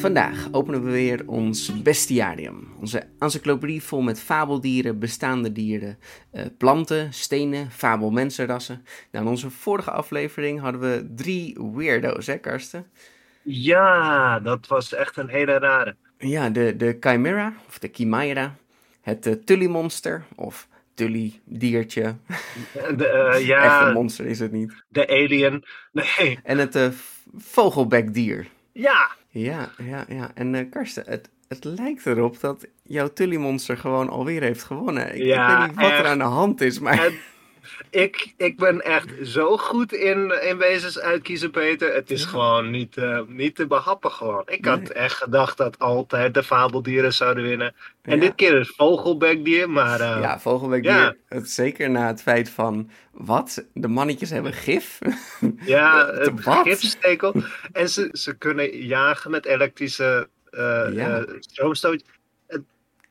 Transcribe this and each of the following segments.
Vandaag openen we weer ons bestiarium. Onze encyclopedie vol met fabeldieren, bestaande dieren, eh, planten, stenen, fabelmensenrassen. Nou, in onze vorige aflevering hadden we drie weirdo's, hè Karsten? Ja, dat was echt een hele rare. Ja, de, de Chimera, of de Chimera, het uh, Tully-monster, of Tully-diertje. De, eh, ja, Echt een monster is het niet. de alien. Nee, En het eh, vogelbekdier. Ja, Ja, ja, ja. En eh, Karsten, het, het lijkt erop dat jouw Tully-monster gewoon alweer heeft gewonnen. Ik, Ja, ik weet niet wat er aan de hand is, maar... ik, ik ben echt zo goed in, in wezens uitkiezen, Peter. Het is gewoon niet, eh, niet te behappen gewoon. Ik had echt gedacht dat altijd de fabeldieren zouden winnen. En Ja. dit keer is vogelbekdier, maar eh, Ja, vogelbekdier. ja. Het, zeker na het feit van... Wat? De mannetjes hebben gif? ja, wat? gifstekel. En ze, ze kunnen jagen met elektrische eh, stroomstootjes.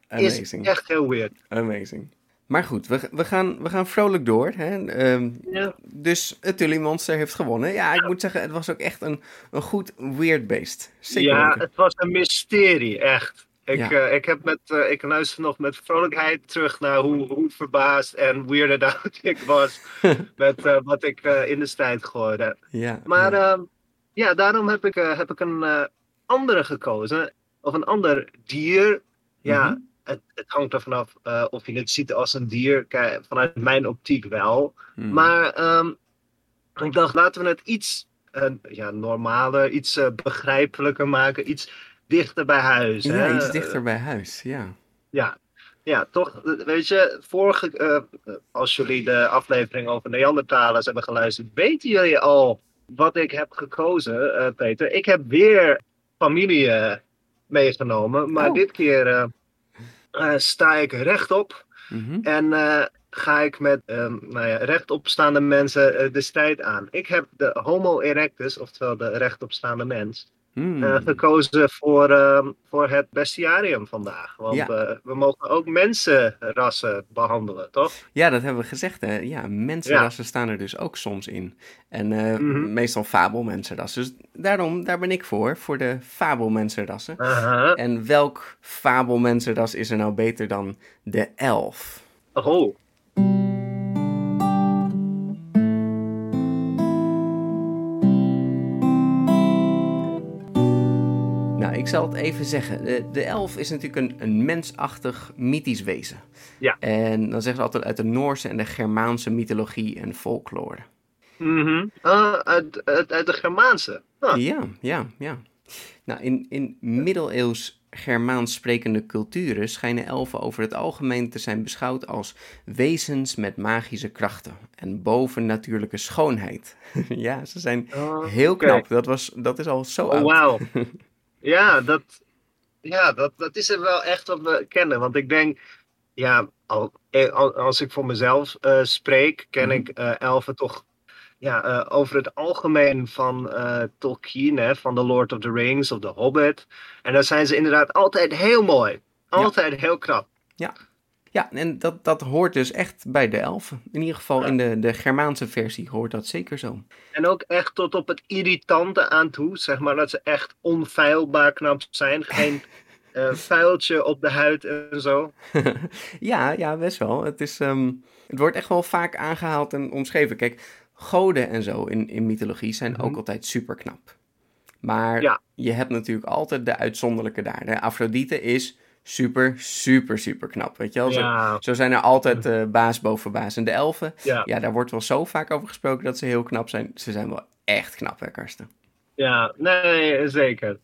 Amazing. Is echt heel weird. Amazing. Maar goed, we, we, gaan, we gaan vrolijk door. Hè? Ehm, Ja. dus het Tully Monster heeft gewonnen. Ja, ik moet zeggen, het was ook echt een, een goed weird beest. Zeker ja, het was een mysterie, echt. Ik, Ja. eh, ik, heb met, eh, ik luister nog met vrolijkheid terug naar hoe, hoe verbaasd en weirded out ik was met eh, wat ik in de strijd gegooid heb. Ja, Maar ja. ja daarom heb ik, heb ik een andere gekozen. Of een ander dier. Ja, Mhm. Het, het hangt er vanaf eh, of je het ziet als een dier. Kijk, vanuit mijn optiek wel. Hmm. Maar ehm, ik dacht, laten we het iets ja, normaler, iets eh, begrijpelijker maken. Iets dichter bij huis. ja, hè? iets dichter bij huis, ja. Ja, ja, toch, weet je, vorige, eh, als jullie de aflevering over Neandertalers hebben geluisterd, weten jullie al wat ik heb gekozen, Peter. Ik heb weer familie meegenomen, maar Oh. dit keer sta ik rechtop Mhm. en eh, ga ik met ehm, nou ja, rechtopstaande mensen eh, de strijd aan. Ik heb de Homo erectus, oftewel de rechtopstaande mens, Hmm. eh, gekozen voor, ehm, voor het bestiarium vandaag. Want Ja. eh, we mogen ook mensenrassen behandelen, toch? Ja, dat hebben we gezegd, hè. Ja, mensenrassen staan er dus ook soms in. En Mhm. meestal fabelmensenrassen. Dus daarom, daar ben ik voor, voor de fabelmensenrassen. Aha. En welk fabelmensenras is er nou beter dan de elf? Oh, zal het even zeggen. De, de elf is natuurlijk een, een mensachtig mythisch wezen. Ja. En dan zeggen ze altijd uit de Noorse en de Germaanse mythologie en folklore. mhm. Ah, uit, uit, uit de Germaanse. Ah, Ja, ja, ja. Nou, in, in middeleeuws Germaans sprekende culturen schijnen elfen over het algemeen te zijn beschouwd als wezens met magische krachten en bovennatuurlijke schoonheid. ja, ze zijn Oh, heel knap. Dat, was, dat is al zo Oh, oud. wauw. Ja, dat, ja dat, dat is er wel echt wat we kennen. Want ik denk, ja, al, eh, al- als ik voor mezelf eh, spreek, ken Mhm. ik eh, elfen toch ja, over het algemeen van Tolkien, hè, van The Lord of the Rings of The Hobbit. En dan zijn ze inderdaad altijd heel mooi. Altijd heel knap. Ja, en dat, dat hoort dus echt bij de elfen. In ieder geval Ja. in de, de Germaanse versie hoort dat zeker zo. En ook echt tot op het irritante aan toe. Zeg maar dat ze echt onfeilbaar knap zijn. Geen eh, vuiltje op de huid en zo. ja, ja, best wel. Het, is, ehm, het wordt echt wel vaak aangehaald en omschreven. Kijk, goden en zo in, in mythologie zijn ook Mhm. altijd super knap. Maar Ja. je hebt natuurlijk altijd de uitzonderlijke daar. De Afrodite is super, super, super knap. Weet je wel? Zo, Ja, zo zijn er altijd eh, baas boven baas. En de elfen, ja. ja, daar wordt wel zo vaak over gesproken dat ze heel knap zijn. Ze zijn wel echt knap, hè, Karsten? Ja, nee, zeker.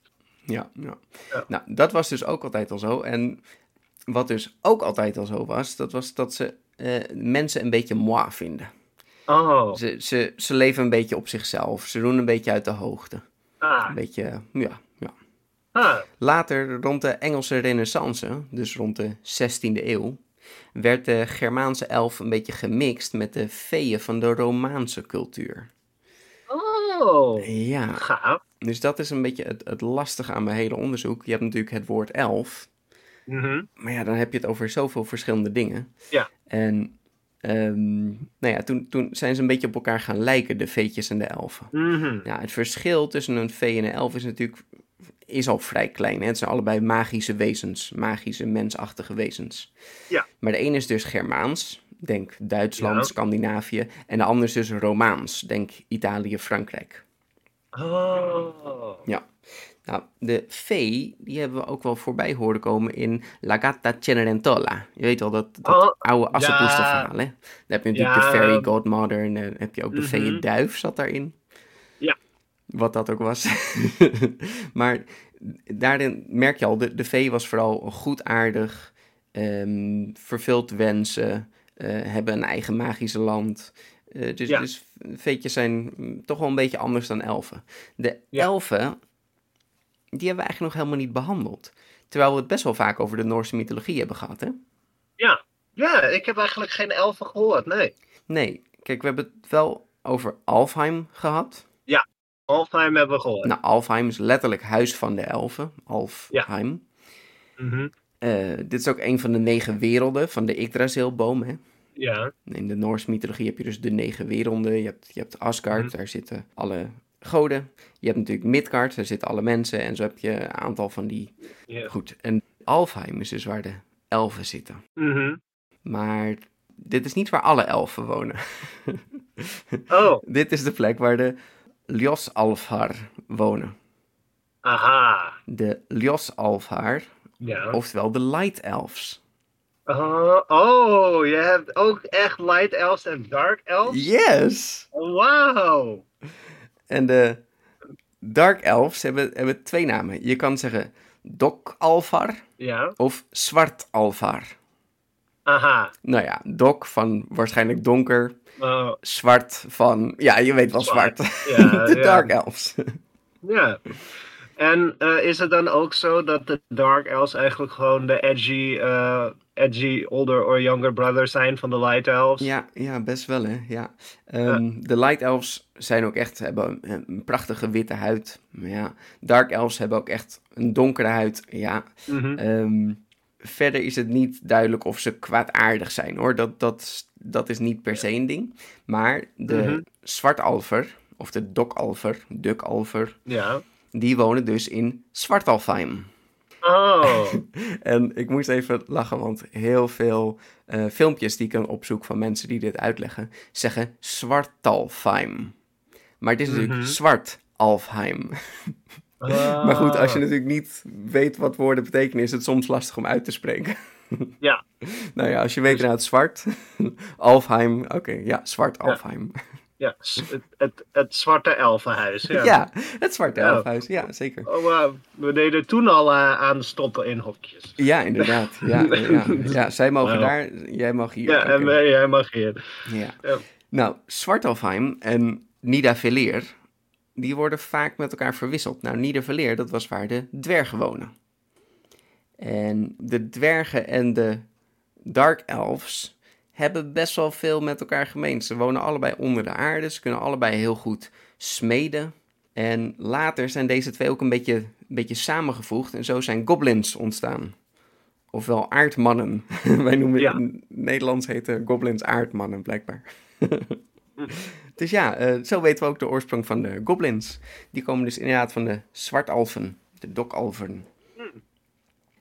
Ja, ja. Ja. Nou, dat was dus ook altijd al zo. En wat dus ook altijd al zo was, dat was dat ze eh, mensen een beetje moi vinden. Oh, Ze, ze, ze leven een beetje op zichzelf. Ze doen een beetje uit de hoogte. ah, Een beetje, ja. Ah, Later, rond de Engelse renaissance, dus rond de 16e eeuw, werd de Germaanse elf een beetje gemixt met de feeën van de Romaanse cultuur. oh, Ja, gaaf. dus dat is een beetje het, het lastige aan mijn hele onderzoek. Je hebt natuurlijk het woord elf, Mhm. maar ja, dan heb je het over zoveel verschillende dingen. Ja. En ehm, nou ja, toen, toen zijn ze een beetje op elkaar gaan lijken, de veetjes en de elfen. Mhm. Ja, het verschil tussen een vee en een elf is natuurlijk is al vrij klein. Hè? Het zijn allebei magische wezens, magische mensachtige wezens. Ja. Maar de ene is dus Germaans, denk Duitsland, Ja. Scandinavië. En de ander is dus Romaans, denk Italië, Frankrijk. Oh, Nou, de vee, die hebben we ook wel voorbij horen komen in La Gatta Cenerentola. Je weet wel, dat, dat Oh, oude assenpoesterverhaal, hè? Dan heb je natuurlijk Ja. de fairy godmother en dan heb je ook de Mhm. feeënduif zat daarin. Ja. Wat dat ook was. maar daarin merk je al, de, de vee was vooral goedaardig, ehm vervult wensen, eh, hebben een eigen magische land. Eh, dus, Ja. dus veetjes zijn toch wel een beetje anders dan elfen. De Ja. elfen, die hebben we eigenlijk nog helemaal niet behandeld. Terwijl we het best wel vaak over de Noorse mythologie hebben gehad, hè? ja. Ja, ik heb eigenlijk geen elfen gehoord, nee. Nee, kijk, we hebben het wel over Alfheim gehad. Alfheim hebben we gehoord. Nou, Alfheim is letterlijk huis van de elfen, Alfheim. Mhm. Eh, dit is ook een van de negen werelden van de Yggdrasilboom, hè? Ja, In de Noorse mythologie heb je dus de negen werelden. Je hebt, je hebt Asgard, Mhm. daar zitten alle goden. Je hebt natuurlijk Midgard, daar zitten alle mensen. En zo heb je een aantal van die... ja. Goed, en Alfheim is dus waar de elfen zitten. Mhm. Maar dit is niet waar alle elfen wonen. Oh, dit is de plek waar de Ljosalfar wonen. aha. De Ljosalfar, Ja. oftewel de Light Elves. Oh, oh, je hebt ook echt light elves en dark elves? Yes! Wauw. En de Dark Elves hebben, hebben twee namen. Je kan zeggen Dok Alfar Ja, of Zwart Alfar. aha. Nou ja, Dok van waarschijnlijk donker, Oh, zwart van, ja, je weet wel zwart. Zwart, ja, de ja. Dark Elves. ja. En eh, is het dan ook zo dat de Dark Elves eigenlijk gewoon de edgy, eh, edgy older or younger brother zijn van de Light Elves? ja, ja, best wel hè. Ja. Ehm, De Light Elves zijn ook echt, hebben een, een prachtige witte huid. Ja, Dark Elves hebben ook echt een donkere huid. Ja, Mhm. Ehm, verder is het niet duidelijk of ze kwaadaardig zijn hoor. Dat, dat, dat is niet per se een ding. Maar de Mhm. zwartalver, of de dokalver, dukalver, Ja. die wonen dus in Zwartalfheim. Oh, En ik moest even lachen, want heel veel eh, filmpjes die ik dan opzoek van mensen die dit uitleggen, zeggen Zwartalfheim. Maar het is natuurlijk Mhm. Zwartalfheim. Maar goed, als je natuurlijk niet weet wat woorden betekenen, is het soms lastig om uit te spreken. Ja. nou ja, als je weet Dus- inderdaad zwart, Alfheim, oké, ja, zwart Alfheim. Ja, het, het, het zwarte elfenhuis. Ja. Ja. het zwarte Ja. elfhuis, ja, zeker. Oh, we deden toen al eh, aan stoppen in hokjes. Ja, inderdaad. Ja, ja, ja. zij mogen Wauw. daar, jij mag hier. Ja, en wij- jij mag hier. ja. Nou, Zwartalfheim en Nidavellir, die worden vaak met elkaar verwisseld. Nou, Nidavellir, dat was waar de dwergen wonen. En de dwergen en de Dark Elves hebben best wel veel met elkaar gemeen. Ze wonen allebei onder de aarde, ze kunnen allebei heel goed smeden. En later zijn deze twee ook een beetje, een beetje samengevoegd en zo zijn goblins ontstaan. Ofwel aardmannen. Wij noemen Ja. in Nederlands heten goblins aardmannen, blijkbaar. dus ja, eh, zo weten we ook de oorsprong van de goblins. Die komen dus inderdaad van de zwartalfen, de dokalven.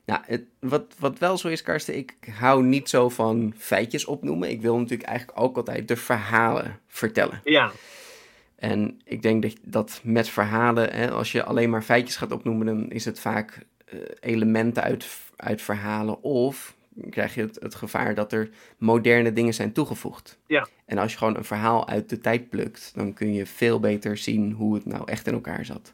Nou, het, wat, wat wel zo is, Karsten, ik hou niet zo van feitjes opnoemen. Ik wil natuurlijk eigenlijk ook altijd de verhalen vertellen. Ja, En ik denk dat, dat met verhalen, hè, als je alleen maar feitjes gaat opnoemen, dan is het vaak eh, elementen uit, uit verhalen. Of krijg je het, het gevaar dat er moderne dingen zijn toegevoegd. Ja. En als je gewoon een verhaal uit de tijd plukt, dan kun je veel beter zien hoe het nou echt in elkaar zat.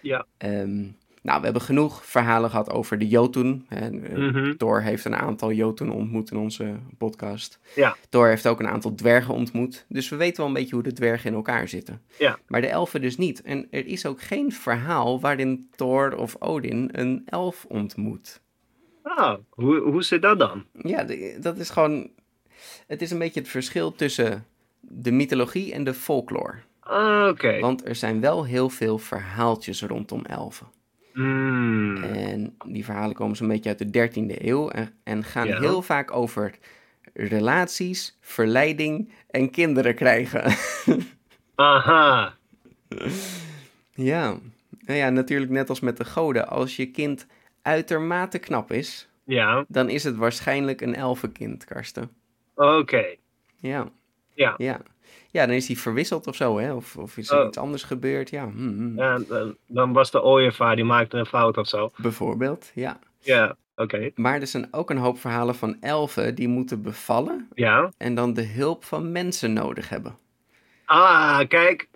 Ja. Ehm, Nou, we hebben genoeg verhalen gehad over de Jotun. Hè. Eh, Mhm. Thor heeft een aantal Jotun ontmoet in onze podcast. Ja. Thor heeft ook een aantal dwergen ontmoet. Dus we weten wel een beetje hoe de dwergen in elkaar zitten. Ja. Maar de elfen dus niet. En er is ook geen verhaal waarin Thor of Odin een elf ontmoet. Ah, hoe, hoe zit dat dan? Ja, de- dat is gewoon... Het is een beetje het verschil tussen de mythologie en de folklore. Ah, Oké. Want er zijn wel heel veel verhaaltjes rondom elfen. Hmm. En die verhalen komen zo'n beetje uit de 13e eeuw en, en gaan Ja. heel vaak over relaties, verleiding en kinderen krijgen. Aha. ja. Nou ja, natuurlijk net als met de goden. Als je kind uitermate knap is, Ja, dan is het waarschijnlijk een elfenkind, Karsten. oké. Ja. Ja. Ja. Ja, dan is hij verwisseld of zo, hè? Of, of is er Oh. iets anders gebeurd? Ja, hm, hm. Ja, dan- dan was de ooievaar, die maakte een fout of zo. bijvoorbeeld. Ja. Ja, oké. Maar er zijn ook een hoop verhalen van elfen die moeten bevallen Ja. en dan de hulp van mensen nodig hebben. Ah, kijk.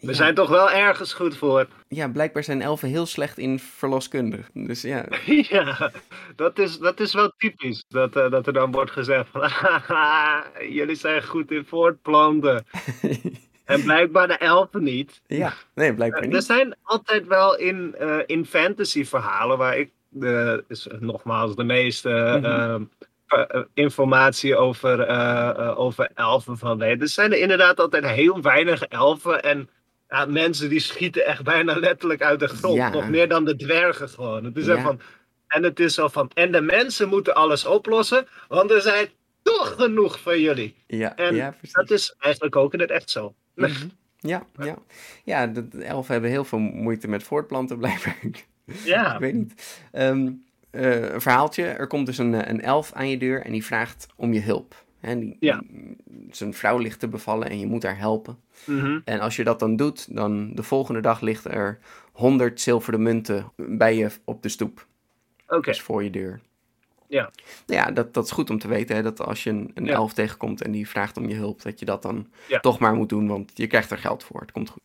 We Ja. zijn toch wel ergens goed voor. Ja, blijkbaar zijn elfen heel slecht in verloskunde. Dus ja, ja, dat is, dat is wel typisch. Dat, eh, dat er dan wordt gezegd van... "Haha, jullie zijn goed in voortplanten. en blijkbaar de elfen niet. ja. nee, blijkbaar Eh, Er niet. zijn altijd wel in, eh, in fantasy verhalen waar ik de, is nogmaals de meeste Mhm. ehm, eh, informatie over, over elfen van weet. Er zijn er inderdaad altijd heel weinig elfen en ja, mensen die schieten echt bijna letterlijk uit de grond. Ja. Nog meer dan de dwergen gewoon. Het is Ja. van, en het is zo van, en de mensen moeten alles oplossen, want er zijn toch genoeg van jullie. Ja, En ja, precies. dat is eigenlijk ook in het echt zo. Mhm. Ja, ja. Ja, de, elfen hebben heel veel moeite met voortplanten, blijkbaar. Ja. Ik weet niet. Ehm, eh, een verhaaltje. Er komt dus een, eh, een elf aan je deur en die vraagt om je hulp. En die, Ja. die- zijn vrouw ligt te bevallen en je moet haar helpen. Mhm. En als je dat dan doet, dan de volgende dag ligt er 100 zilveren munten bij je op de stoep. Oké. Dus voor je deur. Ja. Nou ja, dat, dat is goed om te weten. Hè, dat als je een, een Ja. elf tegenkomt en die vraagt om je hulp, dat je dat dan Ja. toch maar moet doen, want je krijgt er geld voor. Het komt goed.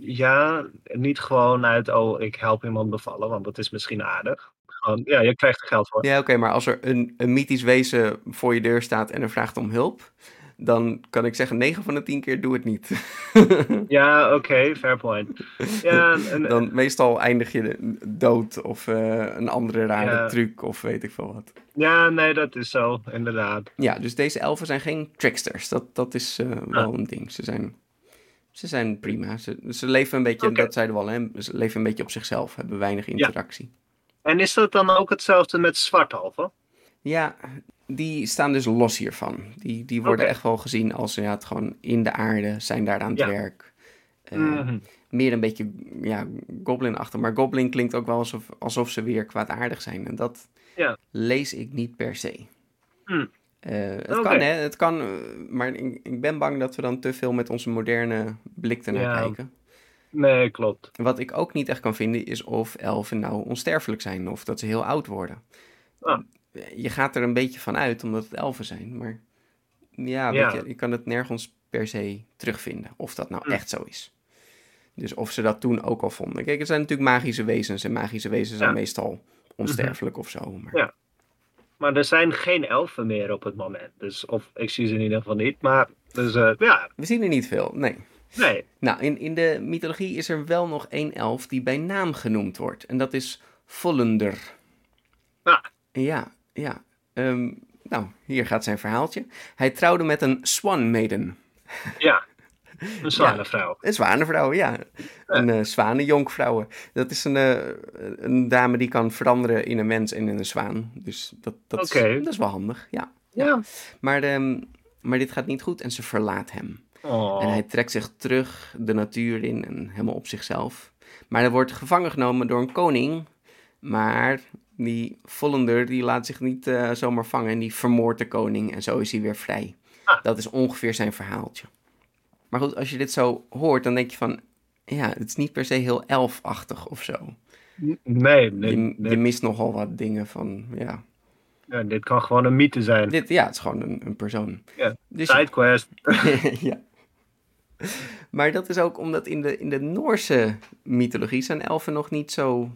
Ja, niet gewoon uit, oh, ik help iemand bevallen, want dat is misschien aardig. Gewoon, ja, je krijgt er geld voor. Ja, oké, maar als er een, een mythisch wezen voor je deur staat en er vraagt om hulp, dan kan ik zeggen 9 van de 10 keer doe het niet. Ja, oké, fair point. Ja, en, dan meestal eindig je dood of eh, een andere rare Ja. truc of weet ik veel wat. ja, nee, dat is zo, inderdaad. Ja, dus deze elfen zijn geen tricksters. Dat, dat is eh, wel een ding. Ze zijn, ze zijn prima. Ze, ze leven een beetje, dat zeiden we al, hè? ze leven een beetje op zichzelf, hebben weinig interactie. En is dat dan ook hetzelfde met zwarthalven? Ja, die staan dus los hiervan. Die, die worden echt wel gezien als ja, het gewoon in de aarde, zijn daar aan het Ja. werk. Eh, Mhm. Meer een beetje ja, goblin-achtig. Maar goblin klinkt ook wel alsof, alsof ze weer kwaadaardig zijn. En dat Ja. lees ik niet per se. Hm. Eh, het kan, hè? Het kan, eh, maar ik, ik ben bang dat we dan te veel met onze moderne blik ernaar Ja. kijken. Nee, klopt. Wat ik ook niet echt kan vinden is of elfen nou onsterfelijk zijn of dat ze heel oud worden. Ah. Je gaat er een beetje van uit omdat het elfen zijn, maar ja, Ja. Weet je, je kan het nergens per se terugvinden of dat nou Hm. echt zo is. Dus of ze dat toen ook al vonden. Kijk, er zijn natuurlijk magische wezens en magische wezens zijn meestal onsterfelijk of zo. Maar... Ja. Maar er zijn geen elfen meer op het moment. Dus, of ik zie ze in ieder geval niet. Maar, dus eh, ja, We zien er niet veel, nee. Nee. Nou, in, in de mythologie is er wel nog één elf die bij naam genoemd wordt. En dat is Vollender. Ah. Ja, ja. Ehm, nou, hier gaat zijn verhaaltje. Hij trouwde met een Swan Maiden. Ja, een zwanenvrouw. Een zwanenvrouw, ja. Een uh, zwanenjonkvrouw. Dat is een, eh, een dame die kan veranderen in een mens en in een zwaan. Dus dat, dat, is, Oké. dat is wel handig, ja. Ja. Maar, ehm, maar dit gaat niet goed en ze verlaat hem. Oh. En hij trekt zich terug de natuur in en helemaal op zichzelf. Maar hij wordt gevangen genomen door een koning. Maar die Vollender die laat zich niet eh, zomaar vangen en die vermoordt de koning. En zo is hij weer vrij. Ah. Dat is ongeveer zijn verhaaltje. Maar goed, als je dit zo hoort, dan denk je van... Ja, het is niet per se heel elfachtig of zo. Nee, nee, Je, nee. je mist nogal wat dingen van, ja... Ja, dit kan gewoon een mythe zijn. Dit, ja, het is gewoon een, een persoon. Ja, Dus Sidequest. ja. Maar dat is ook omdat in de, in de Noorse mythologie zijn elfen nog niet zo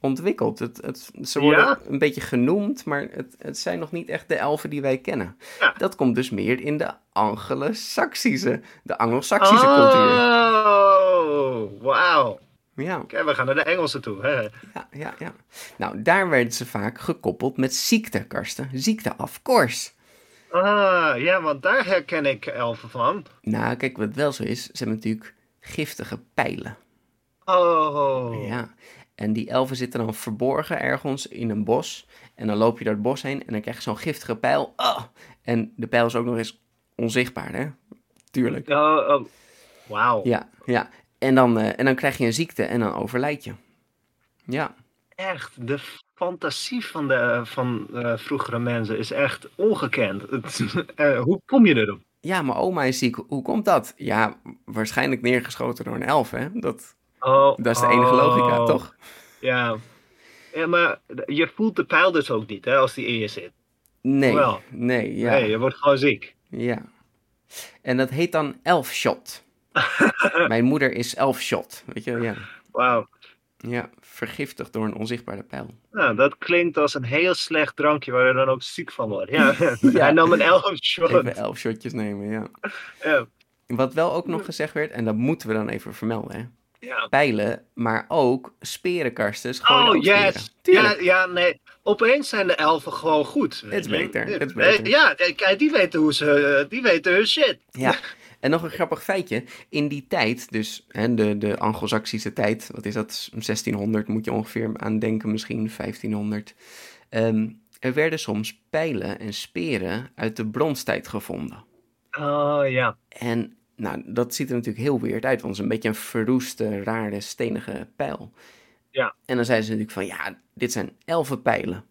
ontwikkeld. Het, het, ze worden Ja? een beetje genoemd, maar het, het zijn nog niet echt de elfen die wij kennen. Ja. Dat komt dus meer in de Anglo-Saxische, de Anglo-Saxische cultuur. Oh, wauw. Ja, Oké, we gaan naar de Engelse toe. Hè? ja, ja, ja. Nou, daar werden ze vaak gekoppeld met ziekte, Karsten. Ziekte, of course. Ah, ja, want daar herken ik elfen van. Nou, kijk, wat wel zo is, ze hebben natuurlijk giftige pijlen. Oh. Ja, en die elfen zitten dan verborgen ergens in een bos. En dan loop je door het bos heen en dan krijg je zo'n giftige pijl. Oh! En de pijl is ook nog eens onzichtbaar, hè? Tuurlijk. Oh, oh. Wauw. Ja, ja. En dan, eh, en dan krijg je een ziekte en dan overlijd je. Ja, Echt, de fantasie van, de, van eh, vroegere mensen is echt ongekend. Het, eh, hoe kom je erop? ja, mijn oma is ziek. Hoe komt dat? Ja, waarschijnlijk neergeschoten door een elf, hè? Dat, Oh, dat is de enige logica, oh, toch? Ja. ja, maar je voelt de pijl dus ook niet hè, als die in je zit. Nee, Wel. nee, ja. Nee, je wordt gewoon ziek. Ja. En dat heet dan elfshot. Mijn moeder is elfshot, weet je? Ja. Wauw. Ja, vergiftigd door een onzichtbare pijl. Nou, dat klinkt als een heel slecht drankje waar je dan ook ziek van wordt. Ja, hij nam een elf shot. Even elf shotjes nemen, ja. Ja. Wat wel ook nog gezegd werd, en dat moeten we dan even vermelden, hè. Ja. Pijlen, maar ook sperenkarsten. Oh, yes. Ja, ja, nee. Opeens zijn de elfen gewoon goed. Het is beter, Eh, beter. Ja, kijk, die weten hoe ze, eh, die weten hun shit. Ja, en nog een grappig feitje. In die tijd, dus hè, de, de Anglo-Saxische tijd, wat is dat? 1600 moet je ongeveer aan denken, misschien 1500. Ehm, er werden soms pijlen en speren uit de bronstijd gevonden. Oh, ja. En nou, dat ziet er natuurlijk heel weird uit, want het is een beetje een verroeste, rare, stenige pijl. Ja. En dan zeiden ze natuurlijk van, ja, dit zijn elfenpijlen.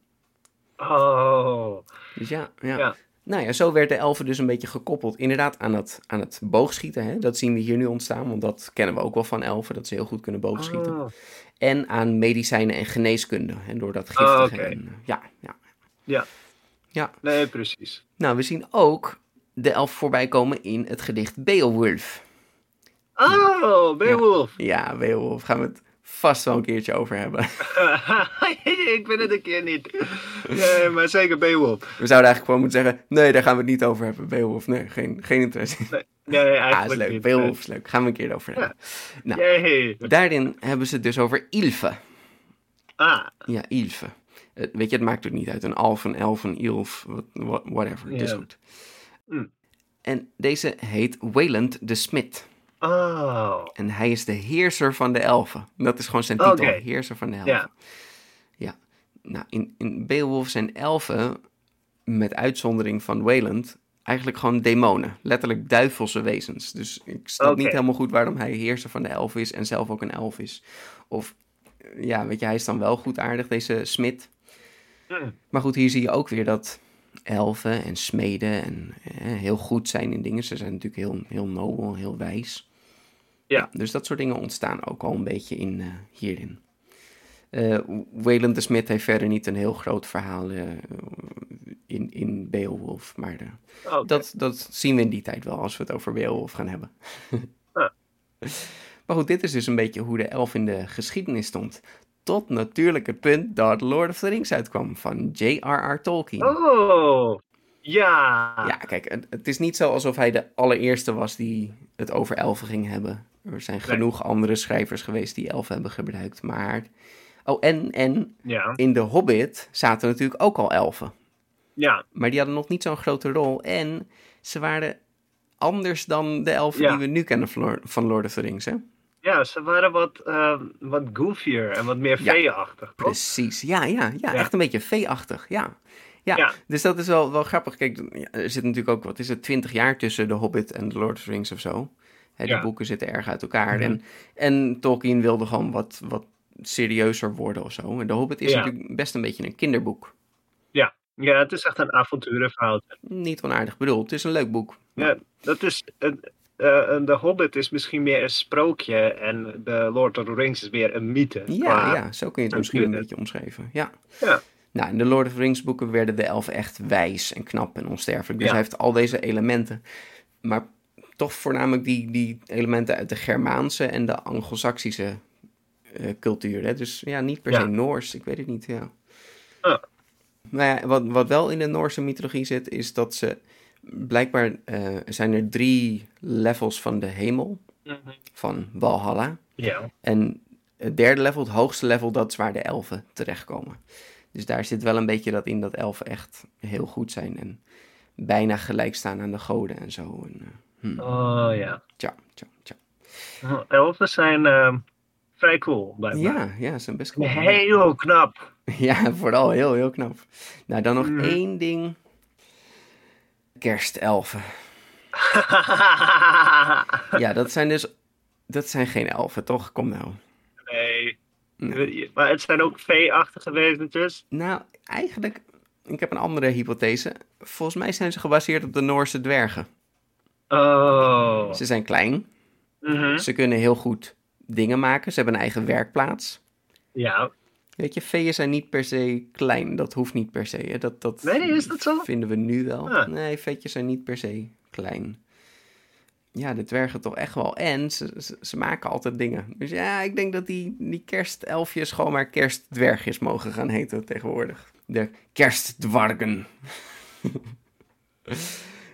Oh. Dus ja, ja. Ja. Nou ja, zo werd de elfen dus een beetje gekoppeld inderdaad aan het, aan het boogschieten. Hè? Dat zien we hier nu ontstaan, want dat kennen we ook wel van elfen, dat ze heel goed kunnen boogschieten. Oh. En aan medicijnen en geneeskunde, hè? door dat giftige. En, eh, ja, ja. Ja. Ja. Nee, precies. Nou, we zien ook de elf voorbij komen in het gedicht Beowulf. Oh, Beowulf. Ja, Beowulf, gaan we het vast wel een keertje over hebben. ik ben het een keer niet. Nee, maar zeker Beowulf. We zouden eigenlijk gewoon moeten zeggen, nee, daar gaan we het niet over hebben. Beowulf, nee, geen, geen interesse. Nee, nee Ah, is eigenlijk leuk. niet. Beowulf is leuk. Gaan we een keer over hebben. Nou, Yay. daarin hebben ze het dus over Ilfe. Ah, Ja, Ilfe. Eh, weet je, het maakt er niet uit. Een alf, een elf, een ilf, whatever. Het is goed. Hm. En deze heet Wayland de Smit. Oh. En hij is de heerser van de elfen. Dat is gewoon zijn titel, heerser van de elfen. Ja. Ja. Nou, in, in Beowulf zijn elfen, met uitzondering van Wayland, eigenlijk gewoon demonen. Letterlijk duivelse wezens. Dus ik snap niet helemaal goed waarom hij heerser van de elfen is en zelf ook een elf is. Of, ja, weet je, hij is dan wel goed aardig, deze smid. Hm. Maar goed, hier zie je ook weer dat elfen en smeden en eh, heel goed zijn in dingen. Ze zijn natuurlijk heel, heel nobel, heel wijs. Ja. Dus dat soort dingen ontstaan ook al een beetje in, eh, hierin. Eh Wayland de Smith heeft verder niet een heel groot verhaal eh, in, in Beowulf. Maar Oké. dat, dat zien we in die tijd wel als we het over Beowulf gaan hebben. Ah. Maar goed, dit is dus een beetje hoe de elf in de geschiedenis stond. Tot natuurlijk het punt dat Lord of the Rings uitkwam van J.R.R. Tolkien. Oh, ja. Ja, kijk, het, het is niet zo alsof hij de allereerste was die het over elfen ging hebben. Er zijn genoeg andere schrijvers geweest die elfen hebben gebruikt. Maar. Oh, en, en Ja, in The Hobbit zaten natuurlijk ook al elfen. ja. Maar die hadden nog niet zo'n grote rol. En ze waren anders dan de elfen Ja. die we nu kennen van Lord, of the Rings, hè? Ja, ze waren wat, eh, wat goofier en wat meer veeachtig. Precies, ja, ja, ja, echt een beetje veeachtig, ja. ja. Ja. dus dat is wel, wel grappig. Kijk, er zit natuurlijk ook, wat is het, twintig jaar tussen The Hobbit en The Lord of the Rings of zo. Die Ja. boeken zitten erg uit elkaar. En, en Tolkien wilde gewoon wat, wat serieuzer worden of zo. En The Hobbit is Ja. natuurlijk best een beetje een kinderboek. Ja. ja, het is echt een avonturenverhaal. Niet onaardig bedoeld, het is een leuk boek. Ja, dat is... eh, The Hobbit is misschien meer een sprookje en The Lord of the Rings is meer een mythe. Ja, ja, zo kun je het misschien een beetje omschrijven. Ja. Ja. Nou, in de Lord of the Rings boeken werden de elfen echt wijs en knap en onsterfelijk. Dus hij heeft al deze elementen. Maar toch voornamelijk die, die elementen uit de Germaanse en de Anglo-Saxische eh, cultuur. Hè? Dus ja, niet per se. Noors. Ik weet het niet, ja. Ah. Maar ja, wat, wat wel in de Noorse mythologie zit, is dat ze... Blijkbaar eh, zijn er drie levels van de hemel, van Valhalla. Ja. En het derde level, het hoogste level, dat is waar de elfen terechtkomen. Dus daar zit wel een beetje dat in dat elfen echt heel goed zijn en bijna gelijk staan aan de goden en zo. En, eh. Oh ja. Tja, tja, tja. Oh, Elfen zijn ehm, vrij cool, blijkbaar. Ja, ja, ze zijn best cool. Heel knap. Ja, vooral heel, heel knap. Nou, dan nog Mhm. één ding. Kerstelfen. Ja, dat zijn dus... Dat zijn geen elfen, toch? Kom nou. nee. Nee. Maar het zijn ook vee-achtige wezentjes. Nou, eigenlijk... Ik heb een andere hypothese. Volgens mij zijn ze gebaseerd op de Noorse dwergen. Oh. Ze zijn klein. Mhm. Ze kunnen heel goed dingen maken. Ze hebben een eigen werkplaats. Ja. Weet je, veeën zijn niet per se klein. Dat hoeft niet per se. Hè? Dat, dat Nee, is dat zo? vinden we nu wel. Ah. Nee, veetjes zijn niet per se klein. Ja, de dwergen toch echt wel. En ze, ze, ze maken altijd dingen. Dus ja, ik denk dat die, die kerstelfjes gewoon maar kerstdwergjes mogen gaan heten tegenwoordig. De kerstdwargen.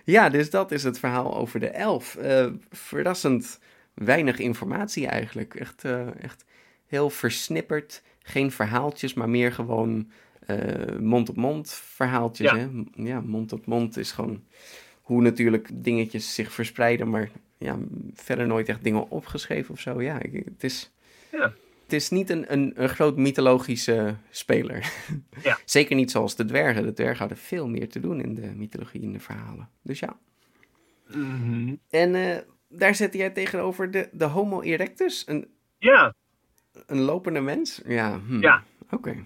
ja, dus dat is het verhaal over de elf. Eh, verrassend weinig informatie eigenlijk. Echt, eh, echt heel versnipperd. Geen verhaaltjes, maar meer gewoon eh, mond-op-mond verhaaltjes. Ja. Hè? Ja, mond-op-mond is gewoon hoe natuurlijk dingetjes zich verspreiden, maar ja, verder nooit echt dingen opgeschreven of zo. Ja, het is, Ja. Het is niet een, een, een groot mythologische speler. Ja. Zeker niet zoals de dwergen. De dwergen hadden veel meer te doen in de mythologie, in de verhalen. Dus ja. Mhm. En eh, daar zette jij tegenover de, de Homo erectus, een, Ja. een lopende mens? Ja. hm. Ja. Oké.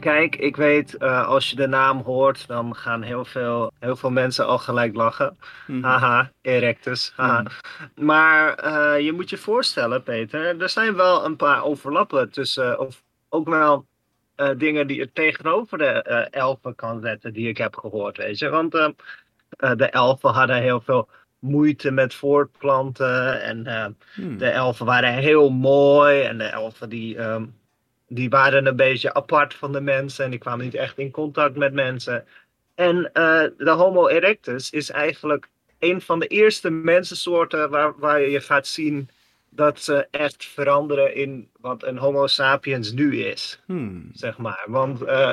Kijk, ik weet, eh, als je de naam hoort, dan gaan heel veel, heel veel mensen al gelijk lachen. Mhm. Haha, erectus. Haha. Maar eh, je moet je voorstellen, Peter, er zijn wel een paar overlappen tussen, of ook wel eh, dingen die je tegenover de eh, elfen kan zetten, die ik heb gehoord, weet je. Want eh, eh, de elfen hadden heel veel moeite met voortplanten en eh, Hmm. de elfen waren heel mooi en de elfen die, ehm, die waren een beetje apart van de mensen en die kwamen niet echt in contact met mensen. En eh, de Homo erectus is eigenlijk een van de eerste mensensoorten waar, waar je gaat zien dat ze echt veranderen in wat een Homo sapiens nu is, Hmm. zeg maar. Want eh,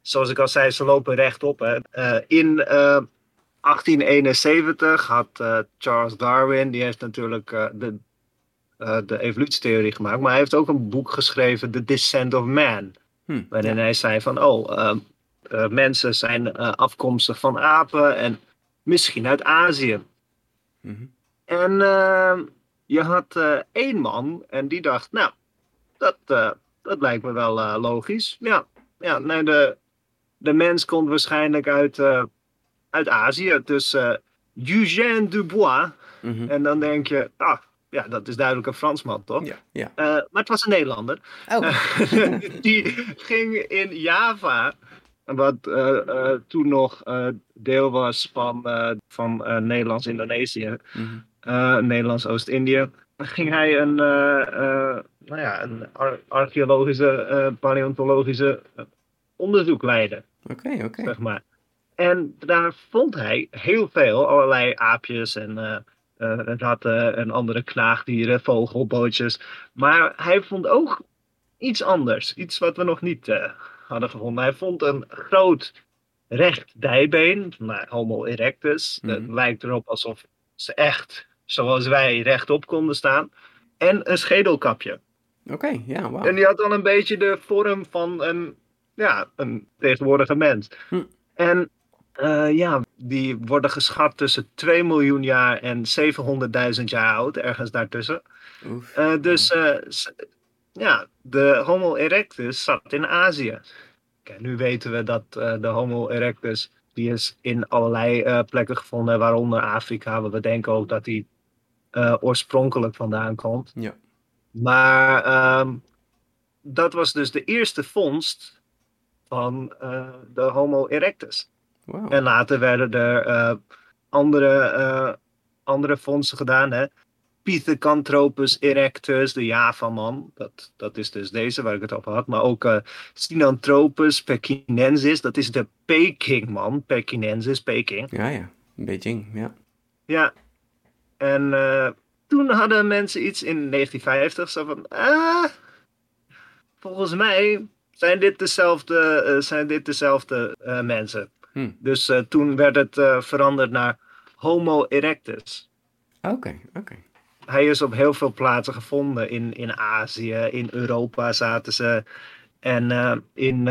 zoals ik al zei, ze lopen rechtop. Hè. Eh, in eh, 1871 had Charles Darwin, die heeft natuurlijk de, eh, de evolutietheorie gemaakt, maar hij heeft ook een boek geschreven, The Descent of Man. Hmm. Waarin hij zei van, oh, ehm, eh, mensen zijn eh, afkomstig van apen en misschien uit Azië. Mhm. En ehm, je had één man en die dacht, nou, dat, dat lijkt me wel logisch. Ja, ja nee, de, de mens komt waarschijnlijk uit, uit Azië, dus Eugène Dubois. Mhm. En dan denk je, ah, ja, dat is duidelijk een Fransman, toch? Ja, ja. Eh, maar het was een Nederlander. Oh. die ging in Java, wat eh, eh, toen nog eh, deel was van, eh, van eh, Nederlands-Indonesië, Mhm. eh, Nederlands-Oost-Indië, ging hij een, eh, eh, nou ja, een ar- archeologische, eh, paleontologische eh, onderzoek leiden, Oké, oké. zeg maar. En daar vond hij heel veel, allerlei aapjes en eh, eh, ratten en andere knaagdieren, vogelbootjes. Maar hij vond ook iets anders, iets wat we nog niet eh, hadden gevonden. Hij vond een groot recht dijbeen, nou, Homo erectus. Het Mhm. lijkt erop alsof ze echt, zoals wij, rechtop konden staan. En een schedelkapje. Oké, ja, wauw. En die had dan een beetje de vorm van een, ja, een tegenwoordige mens. Hm. En eh, ja, die worden geschat tussen 2 miljoen jaar en 700.000 jaar oud, ergens daartussen. Oef. Eh, dus eh, ja, de Homo erectus zat in Azië. Nu weten we dat eh, de Homo erectus, die is in allerlei plekken gevonden, waaronder Afrika. waar We denken ook dat die oorspronkelijk vandaan komt. Ja. Maar ehm, dat was dus de eerste vondst van de Homo erectus. En later werden er eh, andere, andere fondsen gedaan. Hè? Pithecanthropus erectus, de Java-man. Dat, dat is dus deze waar ik het over had. Maar ook uh, Sinanthropus pekinensis, dat is de Peking-man. Pekinensis, Peking. Ja, ja. Beijing, ja. Ja. En toen hadden mensen iets in 1950 zo van... Ah, volgens mij zijn dit dezelfde, zijn dit dezelfde mensen. Hm. Dus toen werd het veranderd naar Homo erectus. Oké, oké hij is op heel veel plaatsen gevonden. In, in Azië, in Europa zaten ze. En uh, in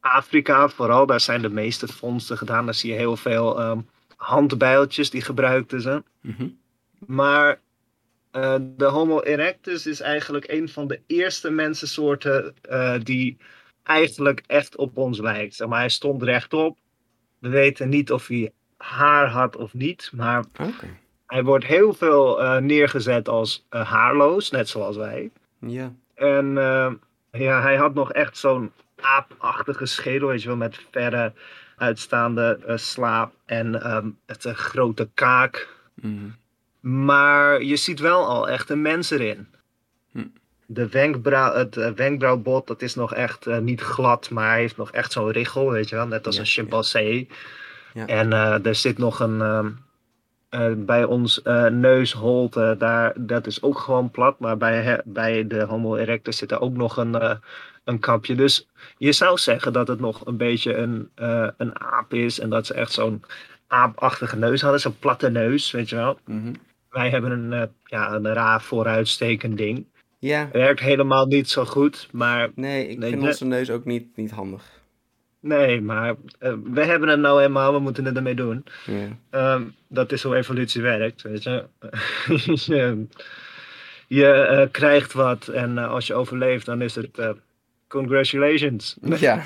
Afrika vooral, daar zijn de meeste vondsten gedaan. Daar zie je heel veel um, handbijltjes, die gebruikten ze. Mm -hmm. Maar de Homo erectus is eigenlijk een van de eerste mensensoorten die eigenlijk echt op ons lijkt. Maar, hij stond rechtop. We weten niet of hij haar had of niet, maar okay. Hij wordt heel veel uh, neergezet als uh, haarloos, net zoals wij. Ja. En uh, ja, hij had nog echt zo'n aapachtige schedel, weet je wel, met verre uitstaande slaap en um, het een grote kaak. Mm. Maar je ziet wel al echt een mens erin. Hm. De wenkbrauw, het wenkbrauwbot, dat is nog echt niet glad, maar hij heeft nog echt zo'n richel, weet je wel, net als Ja, een chimpansee. Ja. En er zit nog een, uh, bij ons neusholte, daar, dat is ook gewoon plat. Maar bij, he, bij de Homo erectus zit er ook nog een, een kapje. Dus je zou zeggen dat het nog een beetje een, een aap is. En dat ze echt zo'n aapachtige neus hadden. Zo'n platte neus, weet je wel. Mm -hmm. Wij hebben een, ja, een raar vooruitstekend ding. Ja. Werkt helemaal niet zo goed, maar... Nee, ik nee, vind onze neus ook niet, niet handig. Nee, maar uh, we hebben het nou eenmaal, we moeten het ermee doen. Ja. Um, dat is hoe evolutie werkt, weet je. je je uh, krijgt wat en uh, als je overleeft, dan is het congratulations. Ja. ja,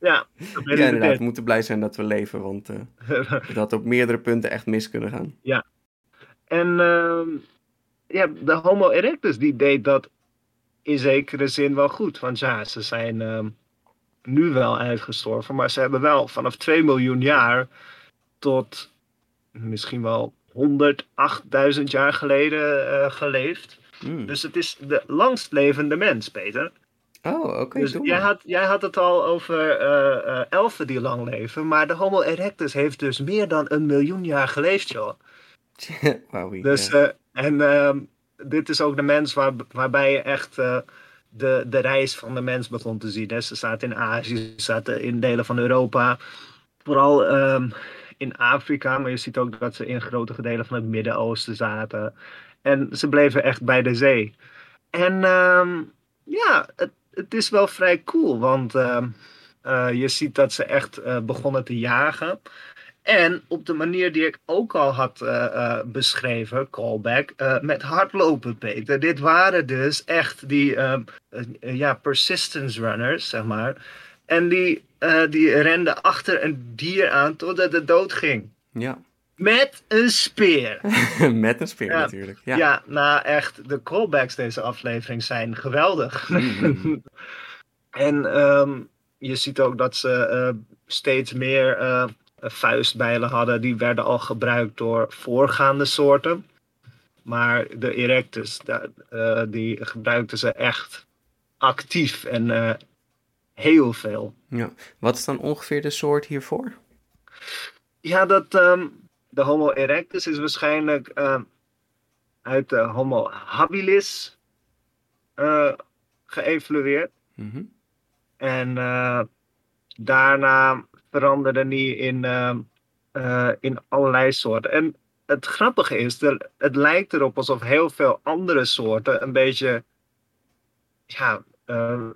ja, inderdaad. We moeten blij zijn dat we leven, want had op meerdere punten echt mis kunnen gaan. Ja. En ja, de Homo erectus die deed dat in zekere zin wel goed. Want ja, ze zijn um, nu wel uitgestorven, maar ze hebben wel vanaf 2 miljoen jaar tot misschien wel 108.000 jaar geleden uh, geleefd. Mm. Dus het is de langstlevende mens, Peter. Oh, oké. Okay, dus jij had, jij had het al over uh, uh, elfen die lang leven, maar de Homo erectus heeft dus meer dan een miljoen jaar geleefd, joh. wow, dus. En ehm, dit is ook de mens waar, waarbij je echt uh, de, de reis van de mens begon te zien. Hè. Ze zaten in Azië, ze zaten in delen van Europa. Vooral um, in Afrika, maar je ziet ook dat ze in grote delen van het Midden-Oosten zaten. En ze bleven echt bij de zee. En um, ja, het, is wel vrij cool, want uh, je ziet dat ze echt uh, begonnen te jagen. En op de manier die ik ook al had uh, beschreven, callback, uh, met hardlopen, Peter. Dit waren dus echt die ja, persistence runners, zeg maar. En die, die renden achter een dier aan totdat het dood ging. Ja. Met een speer. met een speer ja. natuurlijk. Ja. ja, nou echt, de callbacks deze aflevering zijn geweldig. Mm. en um, je ziet ook dat ze steeds meer vuistbijlen hadden, die werden al gebruikt door voorgaande soorten. Maar de erectus, uh, die gebruikten ze echt actief en uh, heel veel. Ja. Wat is dan ongeveer de soort hiervoor? Ja, dat um, de Homo erectus is waarschijnlijk uh, uit de Homo habilis uh, geëvolueerd. Mm -hmm. En uh, daarna veranderde die in, uh, in allerlei soorten. En het grappige is, er, het lijkt erop alsof heel veel andere soorten een beetje. Ja, uh,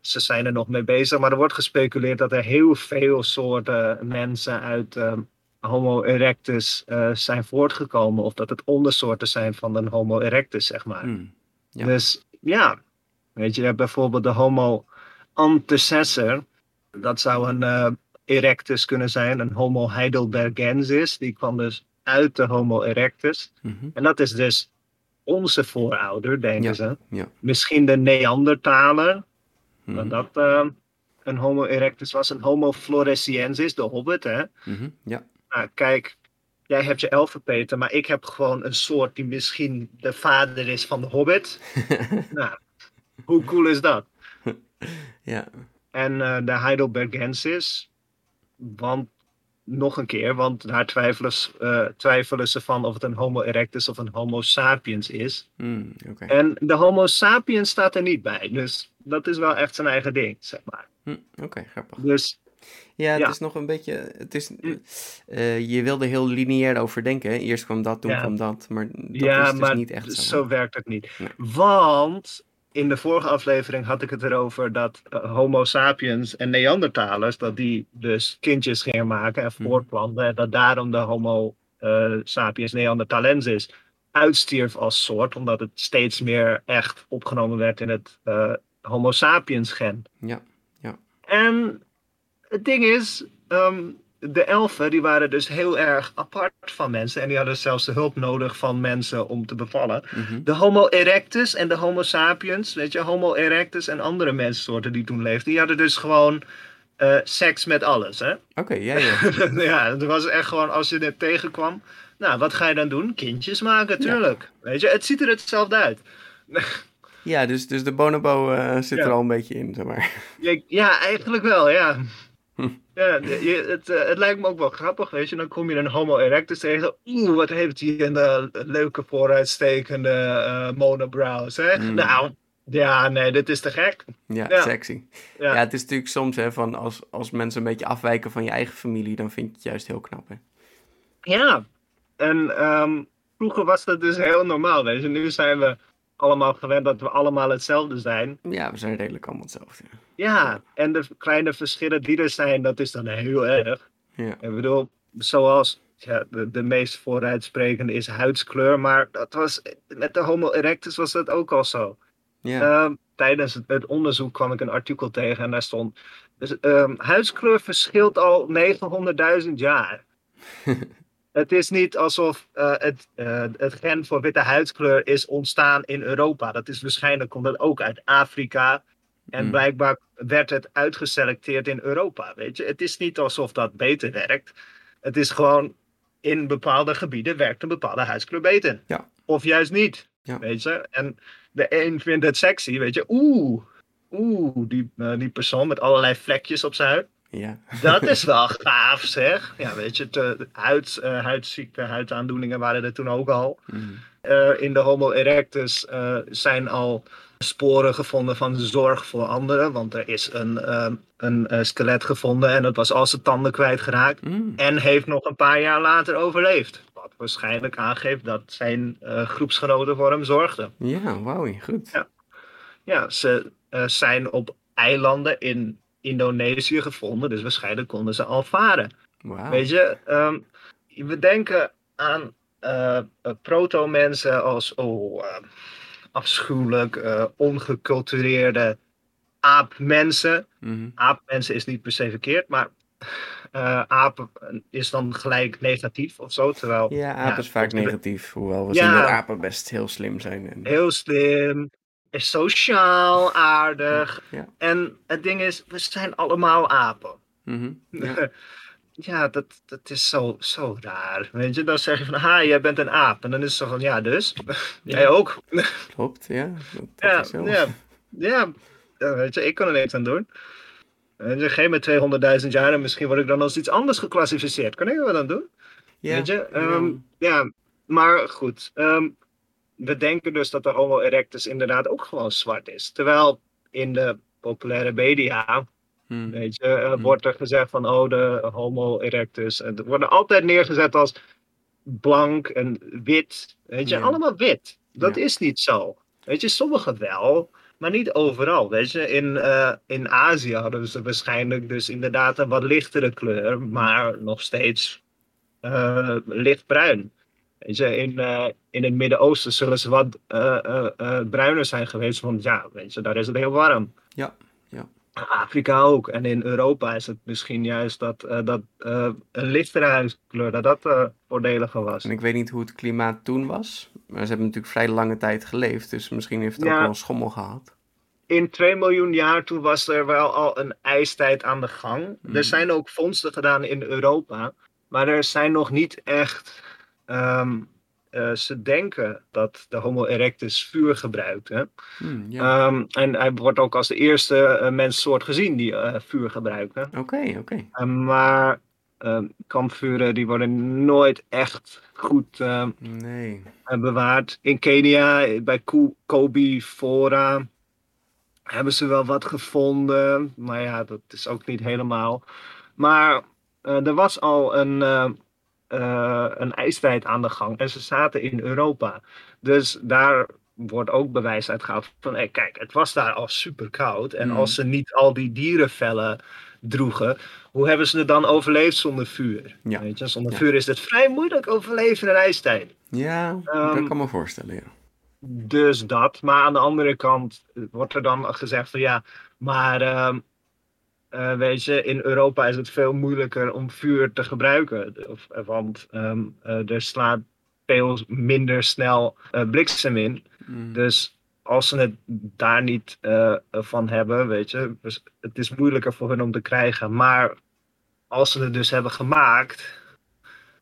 ze zijn er nog mee bezig, maar er wordt gespeculeerd dat er heel veel soorten mensen uit um, Homo erectus uh, zijn voortgekomen. Of dat het ondersoorten zijn van een Homo erectus, zeg maar. Mm, ja. Dus ja, weet je, je hebt bijvoorbeeld de Homo antecessor. Dat zou een uh, erectus kunnen zijn, een Homo heidelbergensis. Die kwam dus uit de Homo erectus. Mm -hmm. En dat is dus onze voorouder, denken ja, ze. Ja. Misschien de Neandertaler, mm -hmm. dat uh, een Homo erectus was. Een Homo floresiensis, de hobbit, hè. Mm -hmm. Ja. Nou, kijk, jij hebt je elfen, Peter, maar ik heb gewoon een soort die misschien de vader is van de Hobbit. nou, hoe cool is dat? ja. En uh, de Heidelbergensis, want nog een keer, want daar twijfelen, uh, twijfelen ze van of het een Homo erectus of een Homo sapiens is. Mm, okay. En de Homo sapiens staat er niet bij, dus dat is wel echt zijn eigen ding, zeg maar. Mm, Oké, grappig. Dus ja, het Ja. is nog een beetje. Het is, Mm. eh, je wilde heel lineair over denken. hè? Eerst kwam dat, toen Ja. kwam dat. Maar dat ja, is dus maar niet echt zo. zo werkt het niet. Nee. Want in de vorige aflevering had ik het erover dat eh, Homo sapiens en Neandertalers, dat die dus kindjes gingen maken en Mhm. voortplanten. En dat daarom de Homo eh, sapiens neanderthalensis uitstierf als soort, omdat het steeds meer echt opgenomen werd in het eh, Homo sapiens gen. Ja, En het ding is, ehm, de elfen die waren dus heel erg apart van mensen. En die hadden zelfs de hulp nodig van mensen om te bevallen. mhm. De Homo erectus en de Homo sapiens, weet je, Homo erectus en andere mensensoorten die toen leefden, die hadden dus gewoon eh, seks met alles. Hè? Oké, ja, ja. ja, het was echt gewoon als je dit tegenkwam. Nou, wat ga je dan doen? Kindjes maken, tuurlijk. Weet je, het ziet er hetzelfde uit. ja, dus, dus de bonobo eh, zit Ja. er al een beetje in, zeg maar. Ja, ja, eigenlijk wel, ja. Hm. Ja, je, het, eh, het lijkt me ook wel grappig, weet je. Dan kom je een Homo erectus tegen. Oeh, wat heeft hij een eh, leuke vooruitstekende eh monobrows, hè? Mm. Nou, ja, nee, dit is te gek. Ja, Ja. sexy. Ja. Ja. het is natuurlijk soms hè, van als, als mensen een beetje afwijken van je eigen familie, dan vind je het juist heel knap. Hè? Ja, en ehm, vroeger was dat dus heel normaal, weet je. Nu zijn we allemaal gewend dat we allemaal hetzelfde zijn. Ja, we zijn redelijk allemaal hetzelfde. Ja, en de kleine verschillen die er zijn, dat is dan heel erg. Ja, Ik bedoel, zoals ja, de, de meest vooruitsprekende is huidskleur, maar dat was, met de Homo erectus was dat ook al zo. ja. Ehm, tijdens het, het onderzoek kwam ik een artikel tegen en daar stond, dus, ehm, huidskleur verschilt al 900.000 jaar. het is niet alsof eh, het, eh, het gen voor witte huidskleur is ontstaan in Europa. Dat is waarschijnlijk komt dat ook uit Afrika. En Hmm. blijkbaar werd het uitgeselecteerd in Europa. Weet je? Het is niet alsof dat beter werkt. Het is gewoon in bepaalde gebieden werkt een bepaalde huidskleur beter. Ja. Of juist niet. Ja. Weet je? En de een vindt het sexy, weet je. Oeh, oeh, die, eh, die persoon met allerlei vlekjes op zijn huid. Ja. Dat is wel gaaf, zeg. Ja, weet je, te, huid, eh, huidziekten, huidaandoeningen waren er toen ook al. Mhm. Eh, in de Homo erectus eh, zijn al sporen gevonden van zorg voor anderen. Want er is een, een skelet gevonden en dat was al zijn tanden kwijtgeraakt. Mm. En heeft nog een paar jaar later overleefd. Wat waarschijnlijk aangeeft dat zijn groepsgenoten voor hem zorgden. Ja, wauw, goed. Ja. Ja, ze zijn op eilanden in Indonesië gevonden. Dus waarschijnlijk konden ze al varen. Weet je, ehm, we denken aan eh, eh, proto-mensen als oh, eh, afschuwelijk, eh, ongecultureerde aapmensen. Mhm. Aapmensen is niet per se verkeerd, maar eh aap is dan gelijk negatief of zo. Terwijl Ja, aap Ja, is vaak negatief, hoewel we Ja. zien dat apen best heel slim zijn. En... heel slim, is sociaal, aardig. Ja. En het ding is, we zijn allemaal apen. Mhm. Ja. Ja, dat, dat is zo, zo raar. Weet je, dan zeg je van, ha, jij bent een aap. En dan is het zo van, ja, dus? Jij ook? Klopt, ja. Dat, dat Ja, ja, ja. Ja, weet je, ik kan er niks aan doen. Weet je, geef me 200.000 jaar en misschien word ik dan als iets anders geclassificeerd. Kan ik er wat aan doen? Ja, Weet je? ja. Ehm, ja, maar goed. ehm, we denken dus dat de Homo erectus inderdaad ook gewoon zwart is. Terwijl in de populaire media, Hm. weet je, eh, Hmm. wordt er gezegd van, oh, de Homo erectus. En het worden altijd neergezet als blank en wit. Weet je, Ja. allemaal wit. Dat Ja. is niet zo. Weet je, sommigen wel, maar niet overal. Weet je, in, eh, in Azië hadden ze waarschijnlijk dus inderdaad een wat lichtere kleur, maar nog steeds eh, lichtbruin. Weet je, in, eh, in het Midden-Oosten zullen ze wat eh, eh, bruiner zijn geweest, want ja, weet je, daar is het heel warm. Ja, ja. Afrika ook. En in Europa is het misschien juist dat, dat een lichtere huidskleur, dat dat eh, voordeliger was. En ik weet niet hoe het klimaat toen was. Maar ze hebben natuurlijk vrij lange tijd geleefd. Dus misschien heeft het Ja. ook wel schommel gehad. In 2 miljoen jaar toen was er wel al een ijstijd aan de gang. Er zijn ook vondsten gedaan in Europa. Maar er zijn nog niet echt. Ehm, eh, ze denken dat de Homo erectus vuur gebruikte. Hmm, ja. Ehm, en hij wordt ook als de eerste eh, menssoort gezien die eh, vuur gebruikte. Oké, oké. Uh, maar ehm, kampvuren die worden nooit echt goed ehm, Nee. bewaard. In Kenia, bij Ko- Kobe Fora, hebben ze wel wat gevonden. Maar ja, dat is ook niet helemaal. Maar er was al een, eh, een ijstijd aan de gang en ze zaten in Europa. Dus daar wordt ook bewijs uitgehaald van, kijk, het was daar al super koud. En Mhm. als ze niet al die dierenvellen droegen, hoe hebben ze het dan overleefd zonder vuur? Ja. Weet je, zonder Ja. vuur is het vrij moeilijk overleven in een ijstijd. Ja, dat Ehm, kan me voorstellen, ja. Dus dat. Maar aan de andere kant wordt er dan gezegd van ja, maar ehm, eh, weet je, in Europa is het veel moeilijker om vuur te gebruiken. Of, want ehm, eh, er slaat veel minder snel eh, bliksem in. Hmm. Dus als ze het daar niet eh, van hebben, weet je, dus het is moeilijker voor hun om te krijgen. Maar als ze het dus hebben gemaakt,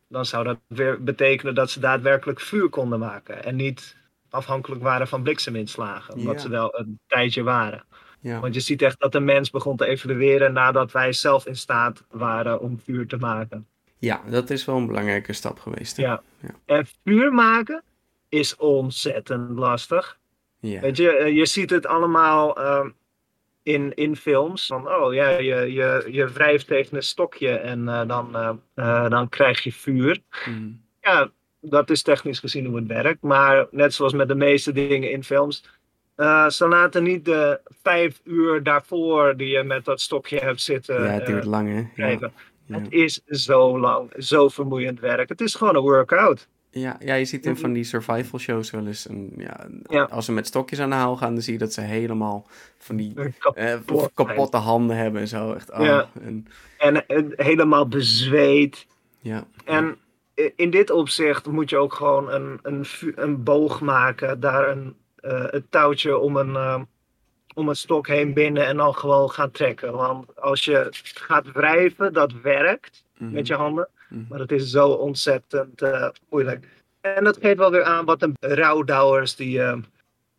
dan zou dat weer betekenen dat ze daadwerkelijk vuur konden maken. En niet afhankelijk waren van blikseminslagen, wat Ja. ze wel een tijdje waren. Ja. Want je ziet echt dat de mens begon te evolueren nadat wij zelf in staat waren om vuur te maken. ja, dat is wel een belangrijke stap geweest. Ja. Ja. En vuur maken is ontzettend lastig. Ja. Weet je, eh, je ziet het allemaal ehm, in, in films. Van, oh ja, je, je, je wrijft tegen een stokje en eh, dan, eh, dan krijg je vuur. Hmm. Ja, dat is technisch gezien hoe het werkt. Maar net zoals met de meeste dingen in films. Eh, ze laten niet de vijf uur daarvoor die je met dat stokje hebt zitten. ja, het duurt eh, lang, hè? Ja. krijgen. Ja. Het is zo lang, zo vermoeiend werk. Het is gewoon een workout. Ja, ja, je ziet in van die survival shows wel eens. Een, ja, Ja. Als ze met stokjes aan de haal gaan, dan zie je dat ze helemaal van die Kapot eh, kapotte handen hebben en zo. Echt, oh, Ja. en, En, en helemaal bezweet. ja. En in dit opzicht moet je ook gewoon een, een, een boog maken, daar een, het touwtje om een, eh, om een stok heen binden en dan gewoon gaan trekken. Want als je gaat wrijven, dat werkt Mhm. met je handen, Mhm. maar het is zo ontzettend eh, moeilijk. En dat geeft wel weer aan wat de rouwdouwers die eh,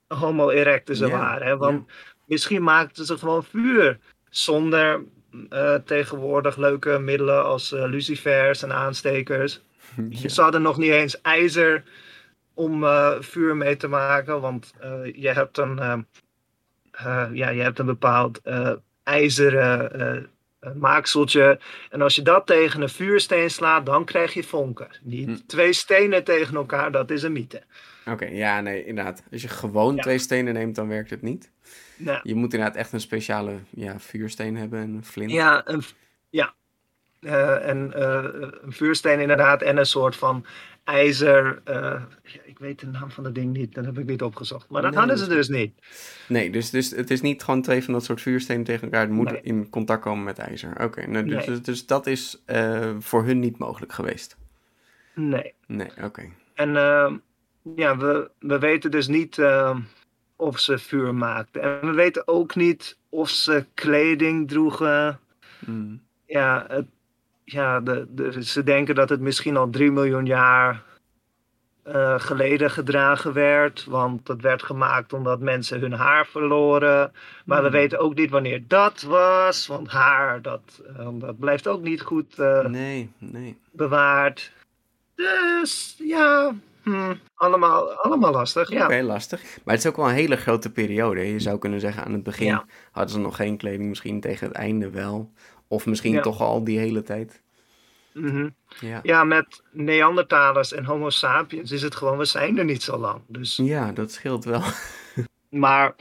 homo erectussen Ja, waren. Hè? Want misschien maakten ze gewoon vuur zonder eh, tegenwoordig leuke middelen als eh, lucifers en aanstekers. Ja. Ze hadden nog niet eens ijzer om eh, vuur mee te maken, want eh, je, hebt een, eh, ja, je hebt een bepaald ijzeren maakseltje. En als je dat tegen een vuursteen slaat, dan krijg je vonken. Niet Hm. twee stenen tegen elkaar, dat is een mythe. Oké, ja, nee, inderdaad. Als je gewoon Ja. twee stenen neemt, dan werkt het niet. Nou, Je moet inderdaad echt een speciale ja, vuursteen hebben en een flint. Ja, een, ja. Eh, en eh, een vuursteen inderdaad en een soort van ijzer. eh, ik weet de naam van dat ding niet, dat heb ik niet opgezocht. Maar dat Nee, hadden ze dus niet. Nee, dus, dus het is niet gewoon twee van dat soort vuurstenen tegen elkaar. Het moet Nee. in contact komen met ijzer. Oké, nou, dus, Nee. dus, dus dat is voor hun niet mogelijk geweest. Nee. Nee, oké. En ehm, ja, we, we weten dus niet ehm, of ze vuur maakten. En we weten ook niet of ze kleding droegen. Mm. Ja, het, ja de, de, ze denken dat het misschien al 3 miljoen jaar eh, geleden gedragen werd. Want dat werd gemaakt omdat mensen hun haar verloren. Maar we Hmm. weten ook niet wanneer dat was. Want haar, dat, eh, dat blijft ook niet goed eh, Nee, nee. bewaard. Dus ja, hm, allemaal, allemaal lastig. Ja. Oké, lastig. Maar het is ook wel een hele grote periode. Je zou kunnen zeggen aan het begin Ja. hadden ze nog geen kleding, misschien tegen het einde wel. Of misschien Ja. toch al die hele tijd. Mhm. Ja. ja, met Neandertalers en Homo sapiens is het gewoon, we zijn er niet zo lang. Dus, ja, dat scheelt wel. maar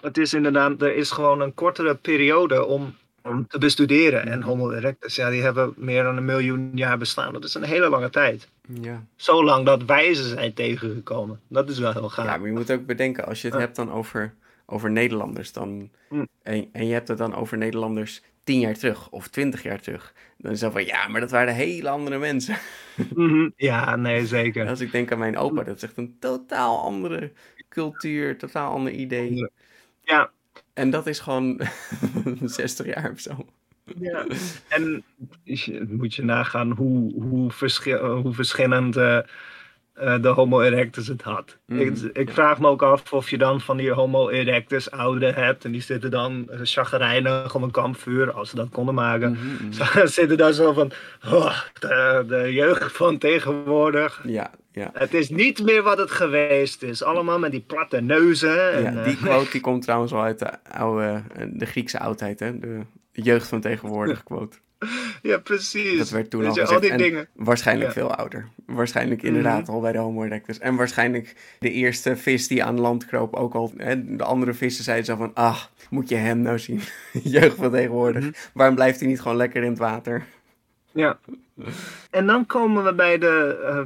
het is inderdaad, er is gewoon een kortere periode om, om te bestuderen. En Homo erectus, ja, die hebben meer dan een miljoen jaar bestaan. Dat is een hele lange tijd. ja. Zo lang dat wij ze zijn tegengekomen. Dat is wel heel gaaf. ja, maar je moet ook bedenken, als je het Ja. hebt dan over, over Nederlanders, dan, Hm. en, en je hebt het dan over Nederlanders tien jaar terug of twintig jaar terug. Dan is het van, ja, maar dat waren hele andere mensen. Mhm. Ja, nee, zeker. Als ik denk aan mijn opa, dat is echt een totaal andere cultuur, totaal ander idee. Ja, En dat is gewoon 60 jaar of zo. Ja. En moet je nagaan hoe, hoe, verschil, hoe verschillend uh, de Homo erectus het had. Mm, ik, ik vraag me ook af of je dan van die Homo erectus ouderen hebt. En die zitten dan chagrijnig om een kampvuur, als ze dat konden maken. Mm -hmm. zitten daar zo van, oh, de, de, jeugd van tegenwoordig. Ja, ja. Het is niet meer wat het geweest is. Allemaal met die platte neuzen. En, ja, die quote die komt trouwens wel uit de, oude, de Griekse oudheid, hè? De, jeugd van tegenwoordig quote. Ja, precies. Dat werd toen al gezegd. Al die dingen. Waarschijnlijk veel ouder. Waarschijnlijk inderdaad mhm. al bij de Homo erectus. En waarschijnlijk de eerste vis die aan land kroop ook al. Hè, de andere vissen zeiden zo van, ah, moet je hem nou zien? jeugd van tegenwoordig. Mhm. Waarom blijft hij niet gewoon lekker in het water? Ja. En dan komen we bij de... Uh,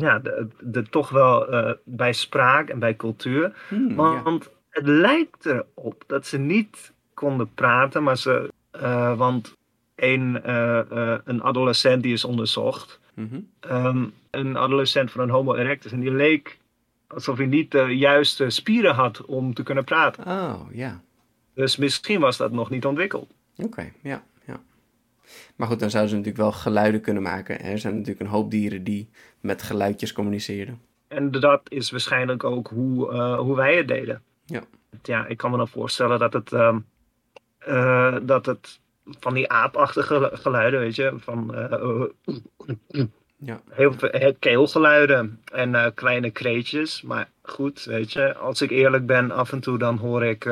ja, de, de, toch wel uh, bij spraak en bij cultuur. Hmm, want het lijkt erop dat ze niet konden praten, maar ze uh, want een, uh, uh, een adolescent die is onderzocht. Mm -hmm. um, een adolescent van een homo erectus. En die leek alsof hij niet de juiste spieren had om te kunnen praten. Oh, ja. Dus misschien was dat nog niet ontwikkeld. Oké, ja, ja. Maar goed, dan zouden ze natuurlijk wel geluiden kunnen maken. Er zijn natuurlijk een hoop dieren die met geluidjes communiceren. En dat is waarschijnlijk ook hoe, uh, hoe wij het deden. Ja. Ja, ik kan me dan voorstellen dat het... Um, uh, dat het van die aapachtige geluiden, weet je, van uh, ja. heel veel keelgeluiden en uh, kleine kreetjes. Maar goed, weet je, als ik eerlijk ben, af en toe dan hoor ik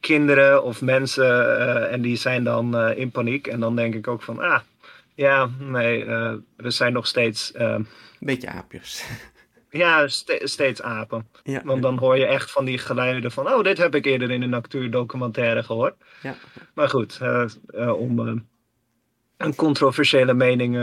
kinderen of mensen en die zijn dan in paniek. En dan denk ik ook van, ah, ja, nee, we zijn nog steeds... Een beetje aapjes. Ja, steeds apen. Ja, Want dan hoor je echt van die geluiden van... oh, dit heb ik eerder in een natuurdocumentaire gehoord. Ja. Maar goed, uh, uh, om uh, een controversiële mening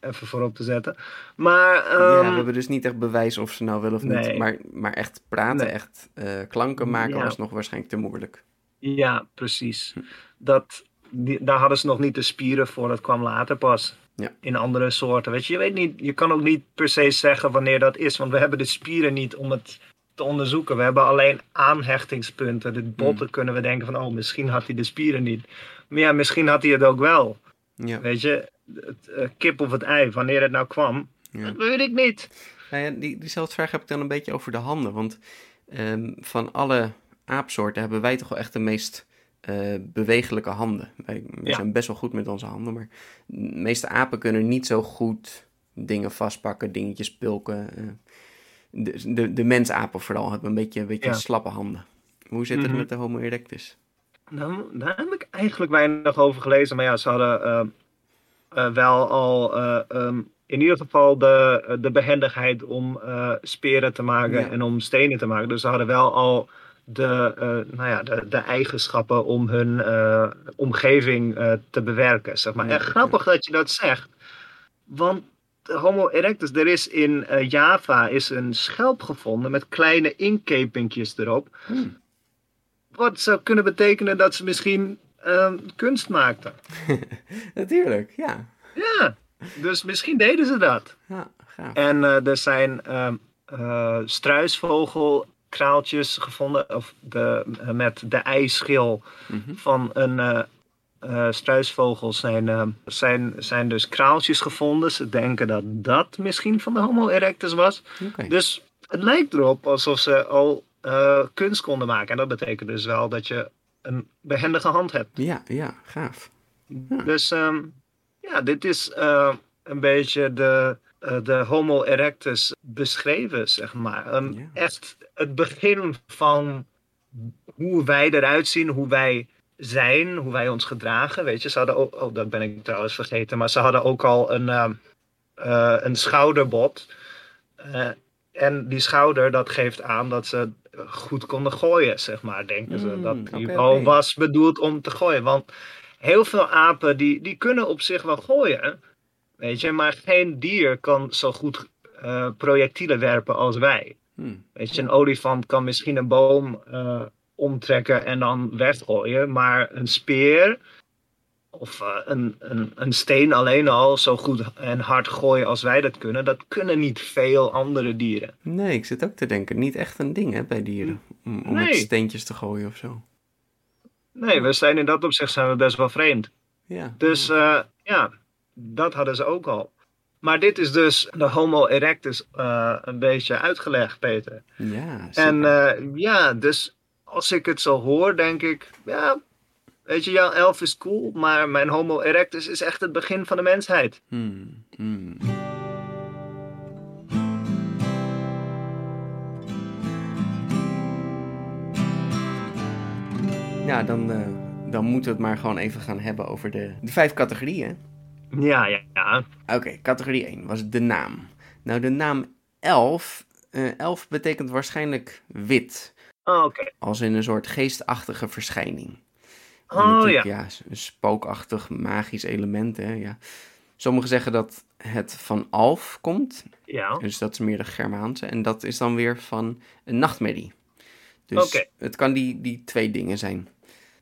even voorop te zetten. Maar, um, ja, we hebben dus niet echt bewijs of ze nou willen of nee. niet. Maar, maar echt praten, nee. echt klanken maken ja. was nog waarschijnlijk te moeilijk. Ja, precies. Hm. Dat, die, daar hadden ze nog niet de spieren voor. Dat kwam later pas. Ja. In andere soorten. Weet je, je, weet niet, je kan ook niet per se zeggen wanneer dat is, want we hebben de spieren niet om het te onderzoeken. We hebben alleen aanhechtingspunten. De botten hmm. kunnen we denken van, oh, misschien had hij de spieren niet. Maar ja, misschien had hij het ook wel. Ja. Weet je, het, uh, kip of het ei, wanneer het nou kwam, ja. dat weet ik niet. Nou ja, die, diezelfde vraag heb ik dan een beetje over de handen. Want um, van alle aapsoorten hebben wij toch wel echt de meest uh, bewegelijke handen. Wij, we zijn best wel goed met onze handen, maar de meeste apen kunnen niet zo goed dingen vastpakken, dingetjes pulken. Uh, de, de, de mensapen vooral hebben een beetje, een beetje slappe handen. Hoe zit het mm -hmm. met de Homo erectus? Nou, daar heb ik eigenlijk weinig over gelezen. Maar ja, ze hadden uh, wel al um, in ieder geval de, de behendigheid om speren te maken ja. en om stenen te maken. Dus ze hadden wel al de, uh, nou ja, de, de, eigenschappen om hun uh, omgeving uh, te bewerken. Zeg maar. En grappig dat je dat zegt. Want Homo erectus, er is in Java is een schelp gevonden met kleine inkepingjes erop. Hmm. Wat zou kunnen betekenen dat ze misschien ehm, kunst maakten. Natuurlijk, ja. Ja, dus misschien deden ze dat. Ja, gaaf. En er zijn ehm, struisvogel kraaltjes gevonden. Of de, uh, met de eischil mm -hmm. van een uh, uh, struisvogel zijn, zijn, zijn dus kraaltjes gevonden. Ze denken dat dat misschien van de Homo erectus was. Okay. Dus het lijkt erop alsof ze al kunst konden maken. En dat betekent dus wel dat je een behendige hand hebt. Ja, ja, gaaf. Ja. Dus um, ja, dit is een beetje de, de Homo erectus beschreven, zeg maar. Um, ja. Echt het begin van hoe wij eruit zien, hoe wij zijn, hoe wij ons gedragen. Weet je, ze hadden ook, oh, dat ben ik trouwens vergeten, maar ze hadden ook al een, uh, uh, een schouderbot. Uh, en die schouder, dat geeft aan dat ze goed konden gooien, zeg maar, denken ze. Mm, dat die okay, bal okay. was bedoeld om te gooien. Want heel veel apen, die, die kunnen op zich wel gooien, weet je. Maar geen dier kan zo goed projectielen werpen als wij. Hmm. Weet je, een olifant kan misschien een boom uh, omtrekken en dan weggooien, maar een speer of uh, een, een, een steen alleen al zo goed en hard gooien als wij dat kunnen, dat kunnen niet veel andere dieren. Nee, ik zit ook te denken, niet echt een ding hè, bij dieren, om, om Nee. met steentjes te gooien of zo. Nee, we zijn in dat opzicht zijn we best wel vreemd. Ja. Dus eh, ja, dat hadden ze ook al. Maar dit is dus de Homo erectus eh, een beetje uitgelegd, Peter. Ja, En eh, ja, dus als ik het zo hoor, denk ik, ja, weet je, jouw elf is cool, maar mijn Homo erectus is echt het begin van de mensheid. Hmm, hmm. Ja, dan, eh, dan moeten we het maar gewoon even gaan hebben over de, de vijf categorieën. Ja, ja, ja. Oké, categorie 1 was de naam. Nou, de naam elf, eh, elf betekent waarschijnlijk wit. Oh, Oké. Als in een soort geestachtige verschijning. Oh ja. ja, een spookachtig magisch element. Hè, ja. Sommigen zeggen dat het van Alf komt. Ja. Dus dat is meer de Germaanse. En dat is dan weer van een nachtmerrie. Dus het kan die, die twee dingen zijn.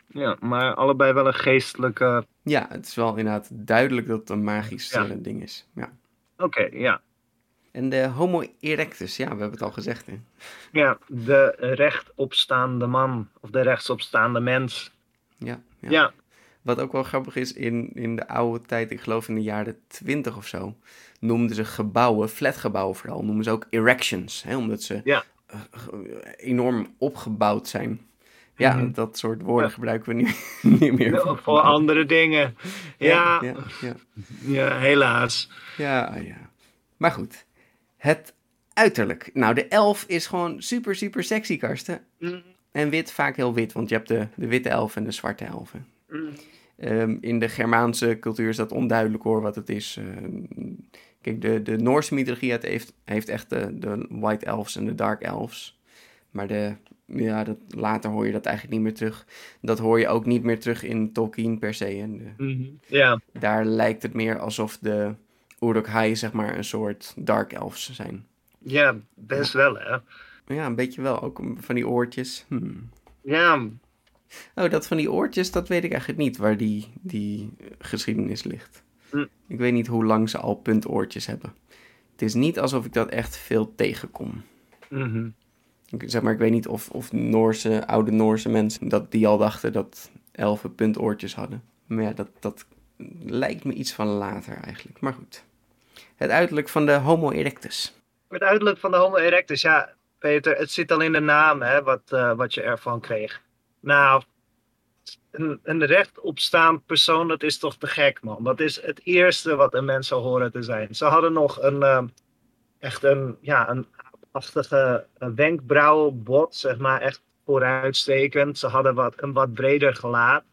Ja, maar allebei wel een geestelijke. Ja, het is wel inderdaad duidelijk dat het een magisch Ja. eh, ding is. Ja. Oké, ja. En de Homo erectus, ja, we hebben het al gezegd. Hè? Ja, de rechtopstaande man of de rechtsopstaande mens. Ja, ja. Ja, Wat ook wel grappig is, in, in de oude tijd, ik geloof in de jaren twintig of zo, noemden ze gebouwen, flatgebouwen vooral, noemen ze ook erections. Hè, omdat ze Ja. eh, enorm opgebouwd zijn. Ja, Mhm. dat soort woorden Ja. gebruiken we nu niet meer. Ja, voor andere dingen. Ja, Ja, ja, ja, helaas. ja, ja. Maar goed, het uiterlijk. Nou, de elf is gewoon super, super sexy, Karsten. Mm, En wit, vaak heel wit, want je hebt de, de witte elf en de zwarte elfen. mm. Ehm, in de Germaanse cultuur is dat onduidelijk hoor wat het is. Ehm, kijk, de, de Noorse mythologie heeft, heeft echt de, de White Elves en de Dark Elves. Maar de, ja, dat, later hoor je dat eigenlijk niet meer terug. Dat hoor je ook niet meer terug in Tolkien per se. En de- Mhm. Ja, daar lijkt het meer alsof de Uruk-hai zeg maar een soort Dark Elves zijn. ja, best wel hè. Ja, een beetje wel. Ook van die oortjes. Hmm. Ja, Oh, dat van die oortjes, dat weet ik eigenlijk niet waar die, die geschiedenis ligt. Hm. Ik weet niet hoe lang ze al puntoortjes hebben. Het is niet alsof ik dat echt veel tegenkom. mhm. Ik, zeg maar, ik weet niet of, of Noorse, oude Noorse mensen, dat die al dachten dat elfen puntoortjes hadden. Maar ja, dat, dat lijkt me iets van later eigenlijk. Maar goed. Het uiterlijk van de Homo erectus. het uiterlijk van de Homo erectus, ja, Peter, het zit al in de naam, hè, wat, eh, wat je ervan kreeg. Nou, een, een rechtopstaand persoon, dat is toch te gek, man. Dat is het eerste wat een mens zou horen te zijn. Ze hadden nog een, eh, echt een, ja, een aapachtige eh, wenkbrauwenbot, zeg maar, echt vooruitstekend. Ze hadden wat, een wat breder gelaat.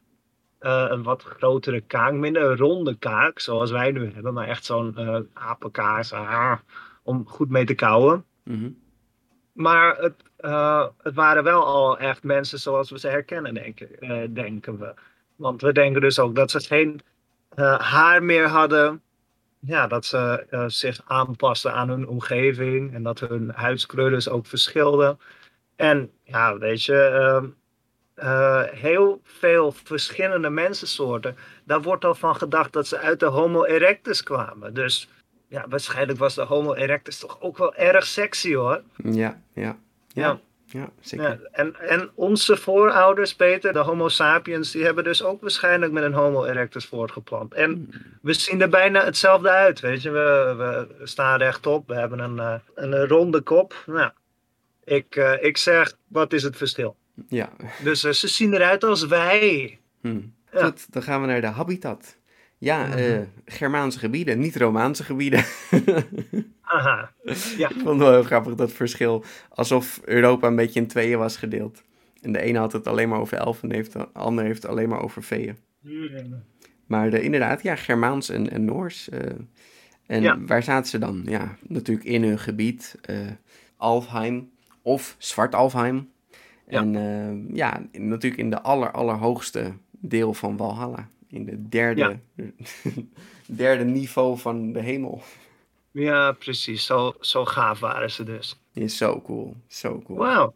eh, een wat grotere kaak, minder een ronde kaak, zoals wij nu hebben, maar echt zo'n eh apenkaas. ah, om goed mee te kauwen. Mhm. Maar het, het waren wel al echt mensen zoals we ze herkennen, denken, denken we. Want we denken dus ook dat ze geen haar meer hadden. Ja, dat ze eh, zich aanpasten aan hun omgeving en dat hun huidskleur dus ook verschilde. En ja, weet je, ehm, eh, heel veel verschillende mensensoorten. Daar wordt al van gedacht dat ze uit de Homo erectus kwamen. Dus ja, waarschijnlijk was de Homo erectus toch ook wel erg sexy hoor. Ja, ja. Ja, ja, zeker. Ja, en, en onze voorouders, Peter, de Homo sapiens, die hebben dus ook waarschijnlijk met een Homo erectus voortgeplant. En we zien er bijna hetzelfde uit, weet je. We, we staan rechtop, we hebben een, eh, een ronde kop. Nou, ik, eh, ik zeg, wat is het verschil? Ja. Dus eh, ze zien eruit als wij. Hm. Ja. Goed, dan gaan we naar de habitat. Ja, Mhm. eh, Germaanse gebieden, niet Romaanse gebieden. Aha, ja. Ik vond het wel heel grappig dat verschil. Alsof Europa een beetje in tweeën was gedeeld. En de ene had het alleen maar over elfen en de ander heeft het alleen maar over veeën. Maar de, inderdaad, ja, Germaans en, en Noors. eh, en Ja. waar zaten ze dan? Ja, natuurlijk in hun gebied. eh Alfheim of Zwart-Alfheim. Ja. En ja, natuurlijk in de aller, allerhoogste deel van Valhalla. In de derde, derde niveau van de hemel. Ja, precies. Zo, zo gaaf waren ze dus. Is zo cool, zo cool. Wauw.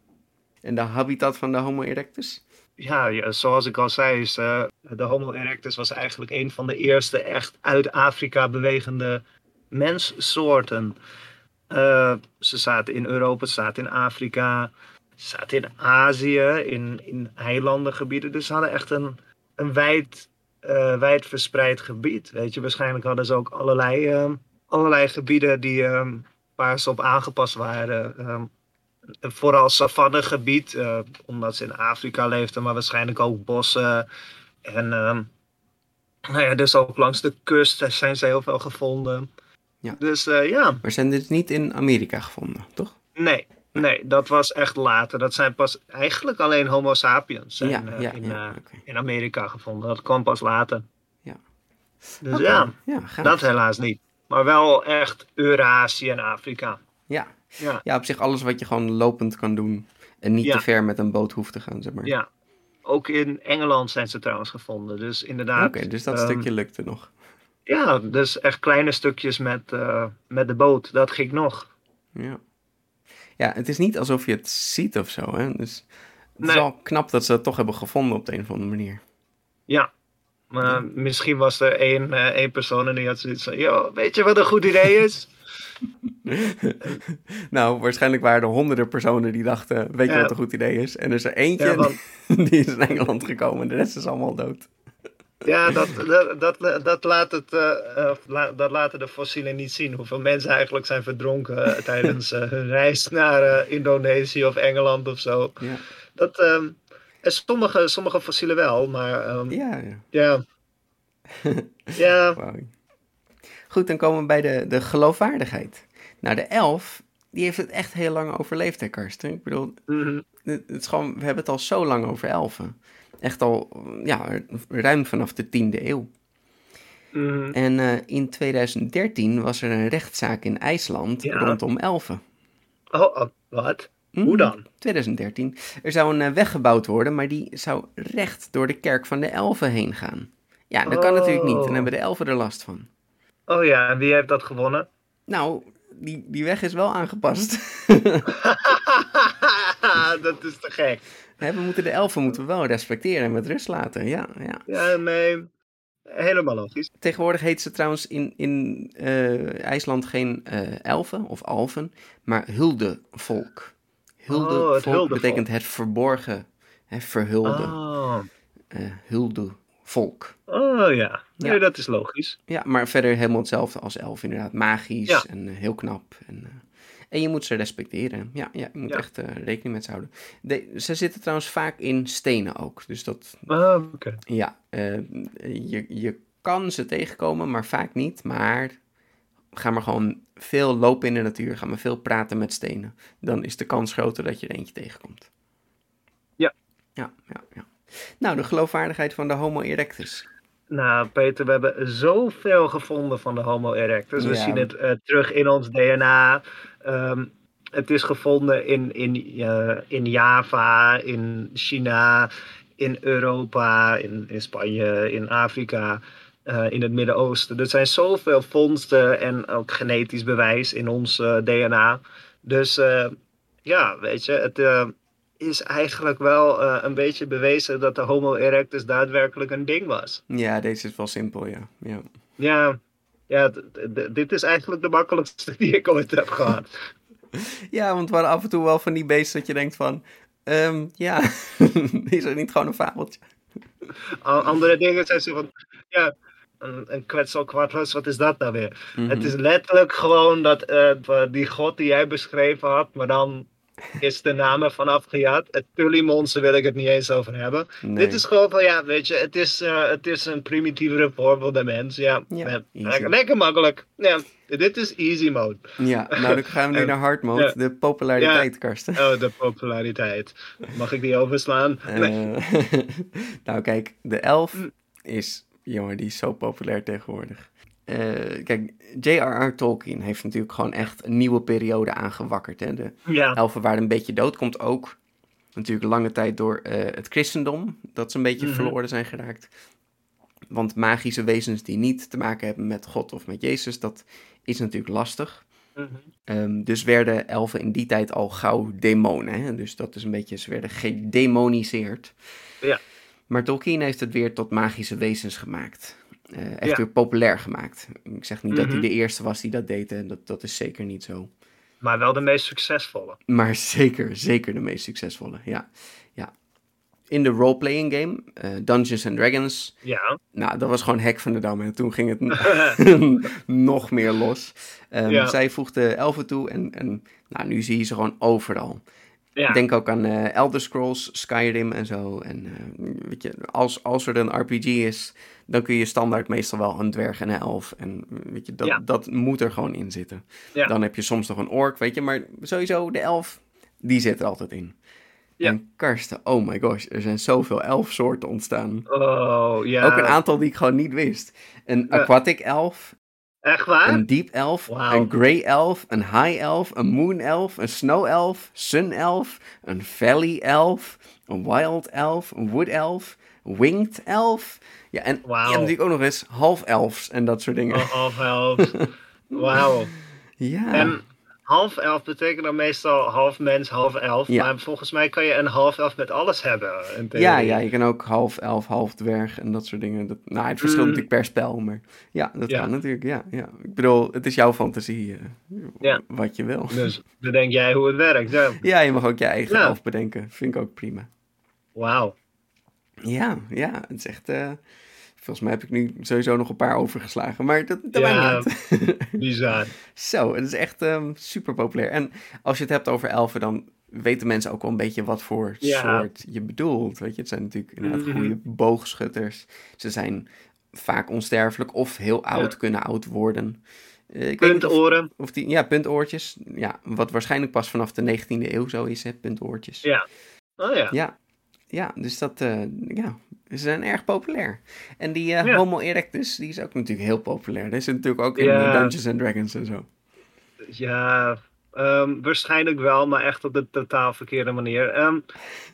En de habitat van de Homo erectus? Ja, ja, zoals ik al zei, is, eh, de Homo erectus was eigenlijk een van de eerste echt uit Afrika bewegende menssoorten. Eh, ze zaten in Europa, ze zaten in Afrika, ze zaten in Azië, in, in eilandengebieden. Dus ze hadden echt een, een wijd uh, wijdverspreid gebied. Weet je, waarschijnlijk hadden ze ook allerlei, ehm, allerlei gebieden die, ehm, waar ze op aangepast waren. Um, vooral savannegebied, uh, omdat ze in Afrika leefden, maar waarschijnlijk ook bossen. En nou ja, dus ook langs de kust zijn ze heel veel gevonden. Ja. Dus uh, ja. Maar zijn dit niet in Amerika gevonden, toch? Nee, Nee, dat was echt later. Dat zijn pas eigenlijk alleen Homo sapiens zijn, ja, ja, in, ja, uh, in, Amerika gevonden. Dat kwam pas later. Ja. Dus ja, dat helaas niet. Maar wel echt Eurasië en Afrika. Ja. Ja. ja, op zich alles wat je gewoon lopend kan doen. En niet te ver met een boot hoeft te gaan, zeg maar. Ja. Ook in Engeland zijn ze trouwens gevonden. Dus inderdaad. Oké, dus dat um, stukje lukte nog. Ja, dus echt kleine stukjes met, uh, met de boot. Dat ging nog. Ja ja, het is niet alsof je het ziet of zo. Hè? Dus het is wel knap dat ze het toch hebben gevonden op de een of andere manier. Ja, maar misschien was er één, uh, één persoon en die had zoiets van: Yo, weet je wat een goed idee is? nou, waarschijnlijk waren er honderden personen die dachten: Weet je wat een goed idee is? En er is er eentje die is in Engeland gekomen en de rest is allemaal dood. Ja, dat, dat, dat, dat, laat het, uh, dat laten de fossielen niet zien. Hoeveel mensen eigenlijk zijn verdronken uh, tijdens hun reis naar Indonesië of Engeland of zo. Ja. Dat, um, en sommige, sommige fossielen wel, maar um, ja. Ja. ja. Wow. Goed, dan komen we bij de, de geloofwaardigheid. Nou, de elf, die heeft het echt heel lang overleefd, hè, Karsten? Ik bedoel, mm -hmm. het, het is gewoon, we hebben het al zo lang over elfen. Echt al ja, ruim vanaf de 10e eeuw. Mhm. En uh, in 2013 was er een rechtszaak in IJsland rondom elfen. Oh, oh wat? Hoe mhm. dan? 2013. Er zou een uh, weg gebouwd worden, maar die zou recht door de kerk van de elfen heen gaan. Ja, dat kan natuurlijk niet. Dan oh. hebben de elfen er last van. Oh ja, en wie heeft dat gewonnen? Nou, die, die weg is wel aangepast. dat is te gek. we moeten de elfen moeten we wel respecteren en met rust laten. Ja, ja. ja nee, helemaal logisch. Tegenwoordig heet ze trouwens in, in uh, IJsland geen uh, elfen of alfen, maar huldevolk. Huldevolk oh, betekent het verborgen, hè, verhulde. Oh. Uh, huldevolk. Oh ja. nee, ja. dat is logisch. Ja, maar verder helemaal hetzelfde als elf inderdaad. Magisch en heel knap. En, en je moet ze respecteren. Ja, ja je moet echt uh, rekening met ze houden. De, ze zitten trouwens vaak in stenen ook. Dus dat. Oh, oké. Ja, uh, je, je kan ze tegenkomen, maar vaak niet. Maar ga maar gewoon veel lopen in de natuur. Ga maar veel praten met stenen. Dan is de kans groter dat je er eentje tegenkomt. Ja. Ja, ja, ja. Nou, de geloofwaardigheid van de Homo erectus. Nou, Peter, we hebben zoveel gevonden van de Homo erectus. We zien het uh, terug in ons DNA. Um, het is gevonden in, in, uh, in Java, in China, in Europa, in, in Spanje, in Afrika, uh, in het Midden-Oosten. Er zijn zoveel vondsten en ook genetisch bewijs in ons DNA. Dus ja, weet je, het is eigenlijk wel een beetje bewezen dat de Homo erectus daadwerkelijk een ding was. Ja, deze is wel simpel, ja. Ja, ja ja, dit is eigenlijk de makkelijkste die ik ooit heb gehad. ja, want we waren af en toe wel van die beesten dat je denkt van... Um, ja, is er niet gewoon een fabeltje? Andere dingen zijn zo van... Ja, een, een kwetselkwartels, wat is dat nou weer? Het mhm. is letterlijk gewoon dat uh, die god die jij beschreven had, maar dan is de naam ervan afgejat. Het Tully-monster wil ik het niet eens over hebben. Dit is gewoon van, ja, weet je, het is, uh, het is een primitievere vorm van de mens. Ja, ja lekker, lekker, makkelijk. Ja, dit is easy mode. Ja, nou dan gaan we nu naar hard mode. De populariteit, ja. Karsten. Oh, de populariteit. Mag ik die overslaan? Uh, nou kijk, de elf hm. is, jongen, die is zo populair tegenwoordig. Uh, kijk, J.R.R. Tolkien heeft natuurlijk gewoon echt een nieuwe periode aangewakkerd. Hè? De ja. elfen waren een beetje dood. Komt ook natuurlijk lange tijd door uh, het christendom, dat ze een beetje mm -hmm. verloren zijn geraakt. Want magische wezens die niet te maken hebben met God of met Jezus, dat is natuurlijk lastig. Mm -hmm. um, dus werden elfen in die tijd al gauw demonen. Hè? Dus dat is een beetje, ze werden gedemoniseerd. Ja. Maar Tolkien heeft het weer tot magische wezens gemaakt uh, echt weer populair gemaakt. Ik zeg niet dat hij mhm. de eerste was die dat deed, en dat, dat is zeker niet zo. Maar wel de meest succesvolle. Maar zeker, zeker de meest succesvolle, ja. ja. in de roleplaying game, eh, Dungeons and Dragons, Ja. nou, dat was gewoon hek van de dam. En toen ging het nog meer los. Ehm, Ja. Zij voegde elfen toe en, en nou, nu zie je ze gewoon overal. Ja. Denk ook aan eh, Elder Scrolls, Skyrim en zo. En eh, weet je, als, als er een RPG is, dan kun je standaard meestal wel een dwerg en een elf. En weet je, dat, Ja. dat moet er gewoon in zitten. Ja. Dan heb je soms nog een ork, weet je. Maar sowieso, de elf, die zit er altijd in. Ja. En Karsten, oh my gosh, er zijn zoveel elfsoorten ontstaan. Oh, ja. Ook een aantal die ik gewoon niet wist. Een aquatic elf, Echt waar? een deep elf, een grey elf, een high elf, een moon elf, een snow elf, sun elf, een valley elf, een wild elf, een wood elf, winged elf. Ja, en je Wauw. hebt natuurlijk ook nog eens half elfs en dat soort dingen. Oh, half elf. Wauw. Ja. En half elf betekent dan meestal half mens, half elf. Ja. Maar volgens mij kan je een half elf met alles hebben. ja, ja, je kan ook half elf, half dwerg en dat soort dingen. Dat, nou, het verschilt Mm. natuurlijk per spel, maar ja, dat Ja. kan natuurlijk. Ja, ja. Ik bedoel, het is jouw fantasie, eh, Ja. wat je wil. Dus bedenk jij hoe het werkt. Ja. Ja, je mag ook je eigen elf bedenken. Vind ik ook prima. Wauw. Ja, ja, het is echt. eh, volgens mij heb ik nu sowieso nog een paar overgeslagen, maar dat, dat Ja. Bizar. Zo, het is echt ehm, super populair. En als je het hebt over elfen, dan weten mensen ook wel een beetje wat voor Ja. soort je bedoelt. Weet je, het zijn natuurlijk inderdaad Mhm. goede boogschutters. Ze zijn vaak onsterfelijk of heel oud, Ja. kunnen oud worden. Eh, of, Puntoren. of die, ja, puntoortjes. Ja, wat waarschijnlijk pas vanaf de 19e eeuw zo is, hè, puntoortjes. Ja. Oh ja. Ja, ja dus dat, eh, ja, ze zijn erg populair. En die eh, Ja. Homo erectus, die is ook natuurlijk heel populair. Die zit natuurlijk ook in Ja. eh, Dungeons and Dragons en zo. Ja, ehm, waarschijnlijk wel, maar echt op de totaal verkeerde manier. Ehm,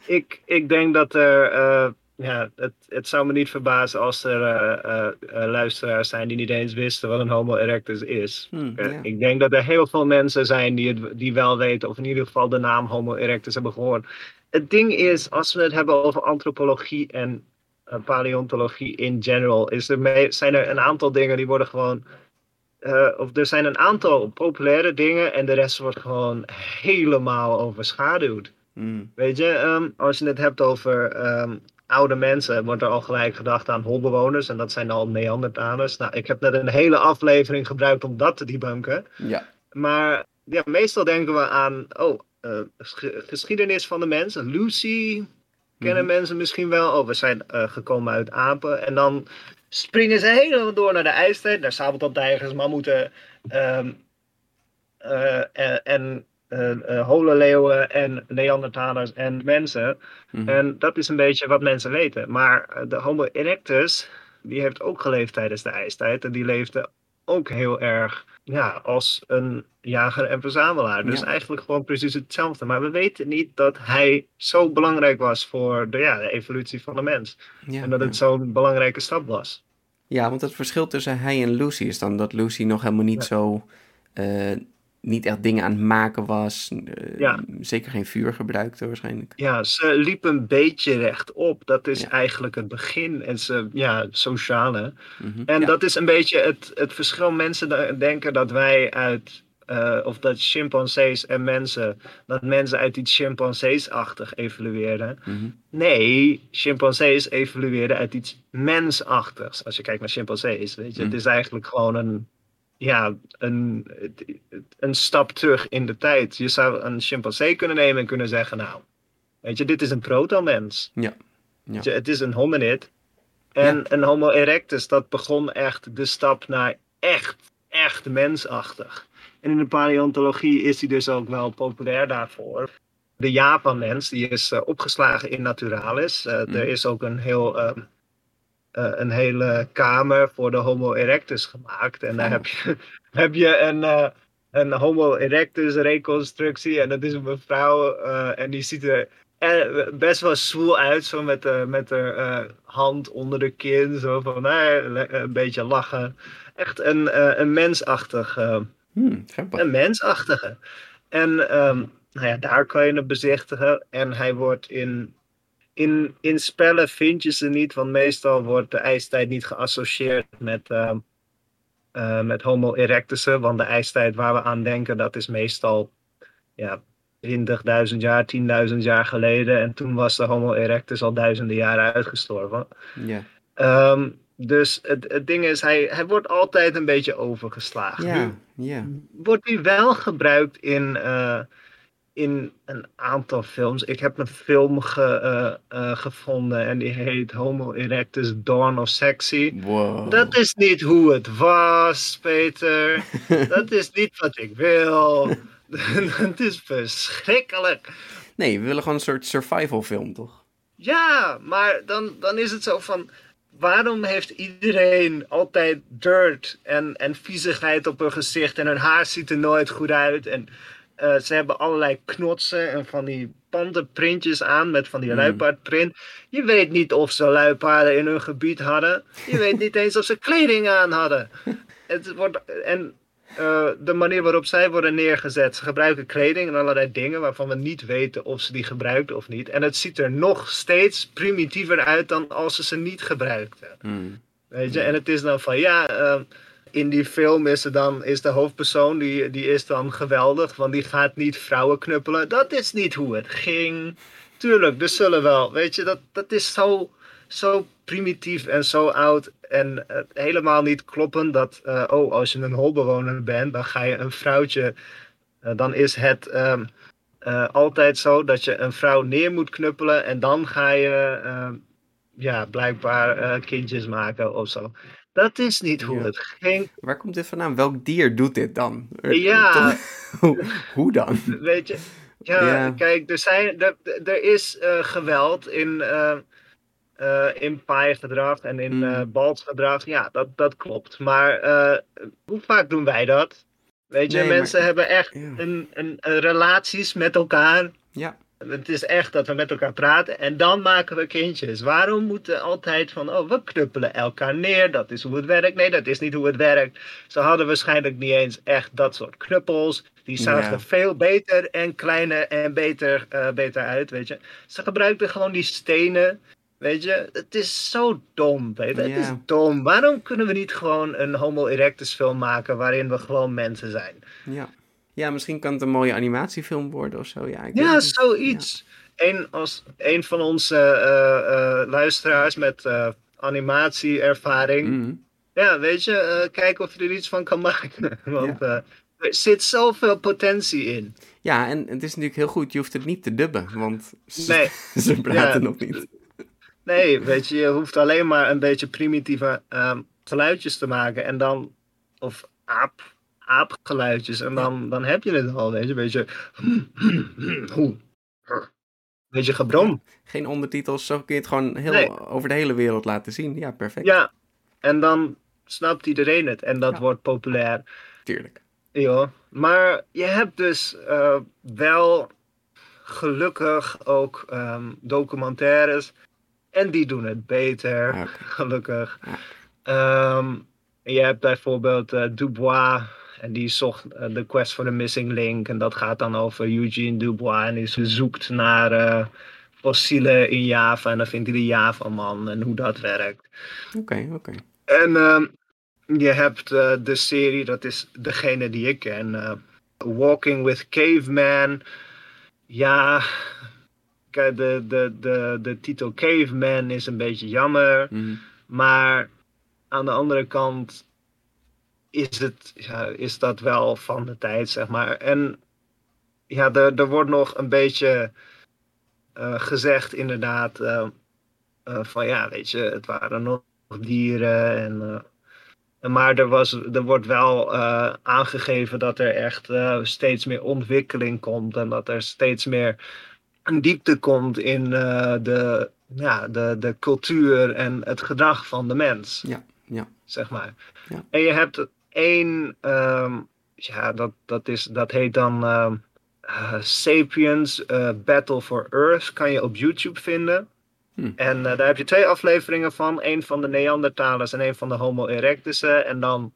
ik, ik denk dat er. Ja, het, het zou me niet verbazen als er eh, eh, eh, luisteraars zijn die niet eens wisten wat een Homo erectus is. Hmm, ja. Ik denk dat er heel veel mensen zijn die, het, die wel weten, of in ieder geval de naam Homo erectus hebben gehoord. Het ding is, als we het hebben over antropologie en paleontologie in general, is er mee, zijn er een aantal dingen die worden gewoon. eh, of er zijn een aantal populaire dingen en de rest wordt gewoon helemaal overschaduwd. Hmm, Weet je, ehm, als je het hebt over ehm, oude mensen, wordt er al gelijk gedacht aan holbewoners en dat zijn al Neandertalers. Nou, ik heb net een hele aflevering gebruikt om dat te debunken. ja. Maar ja, meestal denken we aan, oh, eh, ges- geschiedenis van de mens. Lucy kennen Mhm. mensen misschien wel. Oh, we zijn eh, gekomen uit apen. En dan springen ze helemaal door naar de ijstijd. Naar sabeltandtijgers, mammoeten eh, en, en eh, holenleeuwen en Neandertalers en mensen. Mhm. En dat is een beetje wat mensen weten. Maar eh, de Homo erectus, die heeft ook geleefd tijdens de ijstijd. En die leefde ook heel erg ja, als een jager en verzamelaar. Dus Ja. eigenlijk gewoon precies hetzelfde. Maar we weten niet dat hij zo belangrijk was voor de, ja, de evolutie van de mens. Ja, en dat het zo'n belangrijke stap was. Ja, want het verschil tussen hij en Lucy is dan dat Lucy nog helemaal niet zo... niet echt dingen aan het maken was. eh, Ja. Zeker geen vuur gebruikte waarschijnlijk. Ja, ze liep een beetje rechtop. Dat is Ja. eigenlijk het begin. En ze, ja, sociale. Mhm. En ja. dat is een beetje het, het verschil. Mensen de- denken dat wij uit, eh, of dat chimpansees en mensen, dat mensen uit iets chimpansees-achtig evolueren. Mhm. Nee, chimpansees evolueren uit iets mensachtigs. Als je kijkt naar chimpansees, weet je, Mhm. het is eigenlijk gewoon een, ja, een, een stap terug in de tijd. Je zou een chimpansee kunnen nemen en kunnen zeggen, nou, weet je, dit is een proto-mens. Ja. Ja. Je, het is een hominid. En een Homo erectus, dat begon echt de stap naar echt, echt mensachtig. En in de paleontologie is die dus ook wel populair daarvoor. De Japanmens, die is eh, opgeslagen in Naturalis. Eh, Mhm. Er is ook een, heel, ehm, eh, een hele kamer voor de Homo erectus gemaakt. En daar heb je, heb je een, eh, een Homo erectus reconstructie. En dat is een mevrouw eh, en die ziet er eh, best wel zwoel uit. Zo met, de met haar eh, hand onder de kin. Zo van eh, een beetje lachen. Echt een, eh, een mensachtig eh, Hmm, een mensachtige. En ehm, nou ja, daar kan je het bezichtigen. En hij wordt in, in, in spellen vind je ze niet, want meestal wordt de ijstijd niet geassocieerd met, ehm, eh, met Homo erectussen. Want de ijstijd waar we aan denken, dat is meestal ja, 20.000 jaar, 10.000 jaar geleden. En toen was de Homo erectus al duizenden jaren uitgestorven. Ja. Ehm, dus het, het ding is, hij, hij wordt altijd een beetje overgeslagen. Ja, wordt hij wel gebruikt in, eh, in een aantal films. Ik heb een film ge, eh, eh, gevonden en die heet Homo erectus Dawn of Sexy. Wow. Dat is niet hoe het was, Peter. Dat is niet wat ik wil. Het is verschrikkelijk. Nee, we willen gewoon een soort survival film, toch? Ja, maar dan, dan is het zo van. Waarom heeft iedereen altijd dirt en, en viezigheid op hun gezicht en hun haar ziet er nooit goed uit? En eh, ze hebben allerlei knotsen en van die pandenprintjes aan met van die Mm. luipaardprint. Je weet niet of ze luipaarden in hun gebied hadden. Je weet niet eens of ze kleding aan hadden. Het wordt, en eh, de manier waarop zij worden neergezet. Ze gebruiken kleding en allerlei dingen waarvan we niet weten of ze die gebruikten of niet. En het ziet er nog steeds primitiever uit dan als ze ze niet gebruikten. Hmm. Weet je? En het is dan van ja, eh, in die film is, er dan, is de hoofdpersoon, die, die is dan geweldig, want die gaat niet vrouwen knuppelen. Dat is niet hoe het ging. Tuurlijk, er zullen wel, weet je, dat, dat is zo, zo primitief en zo oud en eh, helemaal niet kloppen dat, eh, oh, als je een holbewoner bent, dan ga je een vrouwtje, eh, dan is het ehm, eh, altijd zo dat je een vrouw neer moet knuppelen en dan ga je, ehm, ja, blijkbaar kindjes maken of zo. Dat is niet hoe Ja. het ging. Waar komt dit vandaan? Welk dier doet dit dan? Ja. toch? hoe, hoe dan? Weet je, ja, Ja. kijk, er, zijn, er, er is eh, geweld in, eh eh in paaigedrag en in Mm. balsgedrag. Ja, dat, dat klopt. Maar eh, hoe vaak doen wij dat? Weet je, Nee, maar- mensen hebben echt Ja. een, een, een relaties met elkaar. Ja, Het is echt dat we met elkaar praten en dan maken we kindjes. Waarom moeten altijd van, oh, we knuppelen elkaar neer, dat is hoe het werkt. Nee, dat is niet hoe het werkt. Ze hadden waarschijnlijk niet eens echt dat soort knuppels. Die zagen Ja. veel beter en kleiner en beter, eh, beter uit, weet je. Ze gebruikten gewoon die stenen, weet je. Het is zo dom, weet je. Het is dom. Waarom kunnen we niet gewoon een Homo erectus film maken waarin we gewoon mensen zijn? ja. Ja, misschien kan het een mooie animatiefilm worden of zo. Ja, ik Ja, zoiets. Een, als, een van onze eh, eh, luisteraars met eh, animatieervaring. Mhm. Ja, weet je, eh, kijk of je er iets van kan maken. Want er zit zoveel potentie in. Ja, en het is natuurlijk heel goed. Je hoeft het niet te dubben, want ze, Nee, ze praten Ja. nog niet. nee, weet je, je hoeft alleen maar een beetje primitieve ehm, geluidjes te maken. En dan, of aap, aapgeluidjes. En dan, dan heb je het al, weet je. Een beetje, hoe, beetje gebrom. Geen ondertitels, zo kun je het gewoon heel, Nee. over de hele wereld laten zien. Ja, perfect. Ja, en dan snapt iedereen het. En dat Ja. wordt populair. Tuurlijk. Ja, maar je hebt dus eh, wel gelukkig ook ehm, documentaires. En die doen het beter, Ah, gelukkig. Ja. Ehm, je hebt bijvoorbeeld eh, Dubois. En die zocht eh, The Quest for the Missing Link. En dat gaat dan over Eugene Dubois. En die zoekt naar eh, fossielen in Java. En dan vindt hij de Java-man en hoe dat werkt. Oké, oké. En ehm, je hebt eh, de serie, dat is degene die ik ken. Walking with Caveman. Ja, de, de, de, de titel Caveman is een beetje jammer. Mhm. Maar aan de andere kant is, het, ja, is dat wel van de tijd, zeg maar. En ja, er, er wordt nog een beetje eh, gezegd, inderdaad, eh, eh, van ja, weet je, het waren nog dieren. En, en maar er, was, er wordt wel aangegeven dat er echt steeds meer ontwikkeling komt en dat er steeds meer een diepte komt in de, ja, de, de cultuur en het gedrag van de mens Ja, ja. zeg maar. Ja. En je hebt één, ehm, ja, dat, dat, is, dat heet dan ehm, eh, Sapiens eh, Battle for Earth, kan je op YouTube vinden. Hm. En eh, daar heb je twee afleveringen van, één van de Neandertalers en één van de Homo erectussen. En dan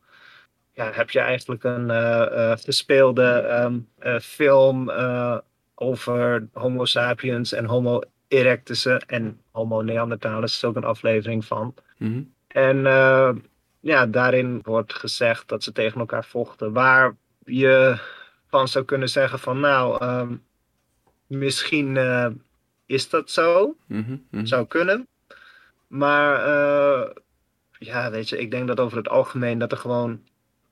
ja, heb je eigenlijk een gespeelde eh, film over Homo sapiens en Homo erectussen en Homo neandertalers is ook een aflevering van. Mhm. En eh, ja, daarin wordt gezegd dat ze tegen elkaar vochten. Waar je van zou kunnen zeggen van nou, ehm, misschien eh, is dat zo. Mhm, mhm. Zou kunnen. Maar eh, ja, weet je, ik denk dat over het algemeen dat er gewoon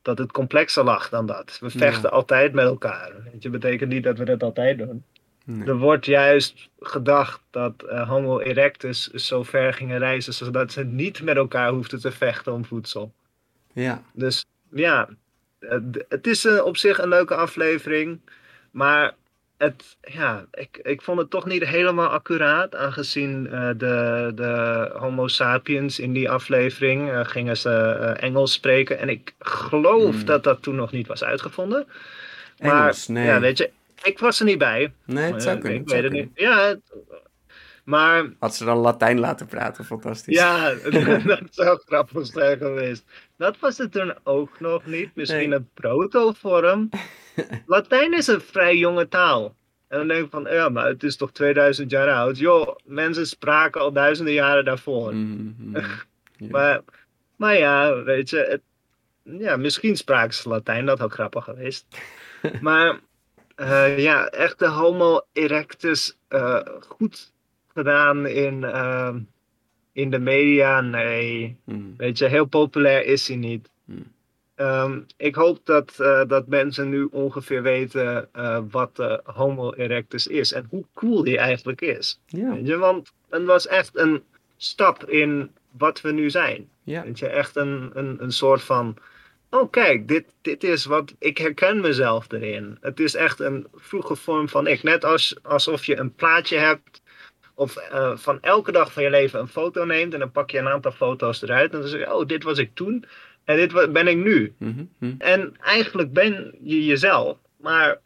dat het complexer lag dan dat. We vechten altijd met elkaar. Weet je, betekent niet dat we dat altijd doen. Nee. Er wordt juist gedacht dat eh, Homo erectus zo ver gingen reizen zodat ze niet met elkaar hoefden te vechten om voedsel. Ja, Dus ja, het, het is eh, op zich een leuke aflevering. Maar het, ja, ik, ik vond het toch niet helemaal accuraat. Aangezien eh, de, de Homo sapiens in die aflevering eh, gingen ze eh, Engels spreken. En ik geloof Hmm. dat dat toen nog niet was uitgevonden. Maar Engels, nee. ja, weet je, ik was er niet bij. nee, het zou Eh, kunnen. Ik weet het niet. Ja, maar Had ze dan Latijn laten praten, fantastisch. ja, dat zou grappig zijn geweest. Dat was het toen ook nog niet. Misschien Nee. een protovorm. Latijn is een vrij jonge taal. En dan denk ik van, ja, maar het is toch 2000 jaar oud. Joh, mensen spraken al duizenden jaren daarvoor. Mhm, mhm. Maar, maar ja, weet je, het, ja, misschien spraken ze Latijn, dat had grappig geweest. maar eh, ja, echt de Homo erectus eh, goed gedaan in, eh, in de media, nee. Mhm. Weet je, heel populair is hij niet. Hmm. Ehm, ik hoop dat, eh, dat mensen nu ongeveer weten wat de Homo erectus is en hoe cool die eigenlijk is. Weet je, want het was echt een stap in wat we nu zijn. Weet je, echt een, een, een soort van. Oh, kijk, dit, dit is wat. Ik herken mezelf erin. Het is echt een vroege vorm van ik. Net als, alsof je een plaatje hebt. Of eh, van elke dag van je leven een foto neemt. En dan pak je een aantal foto's eruit. En dan zeg je: Oh, dit was ik toen. En dit ben ik nu. Mhm, mhm. En eigenlijk ben je jezelf. Maar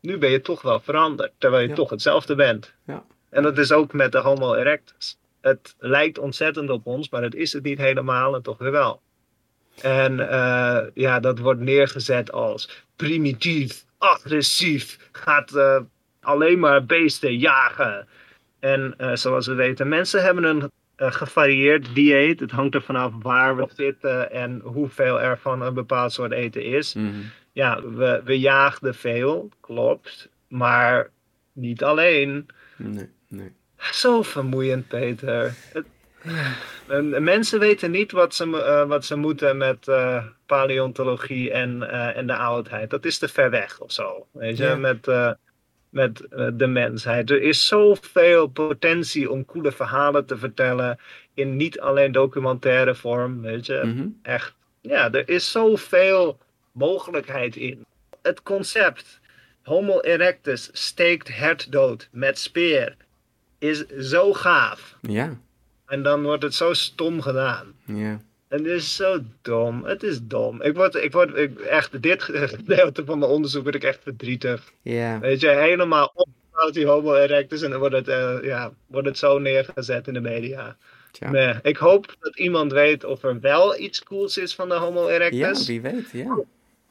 nu ben je toch wel veranderd. Terwijl je Ja. toch hetzelfde bent. Ja. En dat is ook met de Homo erectus. Het lijkt ontzettend op ons, maar dat is het niet helemaal en toch weer wel. En eh, ja, dat wordt neergezet als primitief, agressief, gaat eh, alleen maar beesten jagen. En eh, zoals we weten, mensen hebben een gevarieerd dieet. Het hangt er vanaf waar we zitten en hoeveel er van een bepaald soort eten is. Mhm. Ja, we, we jaagden veel, klopt. Maar niet alleen. Nee, nee. Zo vermoeiend, Peter. Het- En- en mensen weten niet wat ze, eh, wat ze moeten met eh, paleontologie en, eh, en de oudheid. Dat is te ver weg of zo. Weet je, Ja. met, met de mensheid. Er is zoveel potentie om coole verhalen te vertellen. In niet alleen documentaire vorm. Weet je, Mhm. echt. Ja, er is zoveel mogelijkheid in. Het concept Homo erectus steekt hert dood met speer is zo gaaf. Ja, En dan wordt het zo stom gedaan. ja. En het is zo dom. Het is dom. Ik word, ik word ik, echt, dit gedeelte van mijn onderzoek word ik echt verdrietig. Ja, Weet je, helemaal opgebouwd die homo erectus en dan wordt het, eh, ja, wordt het zo neergezet in de media. tja. Nee, ik hoop dat iemand weet of er wel iets cools is van de homo Ja, erectus. wie weet, ja.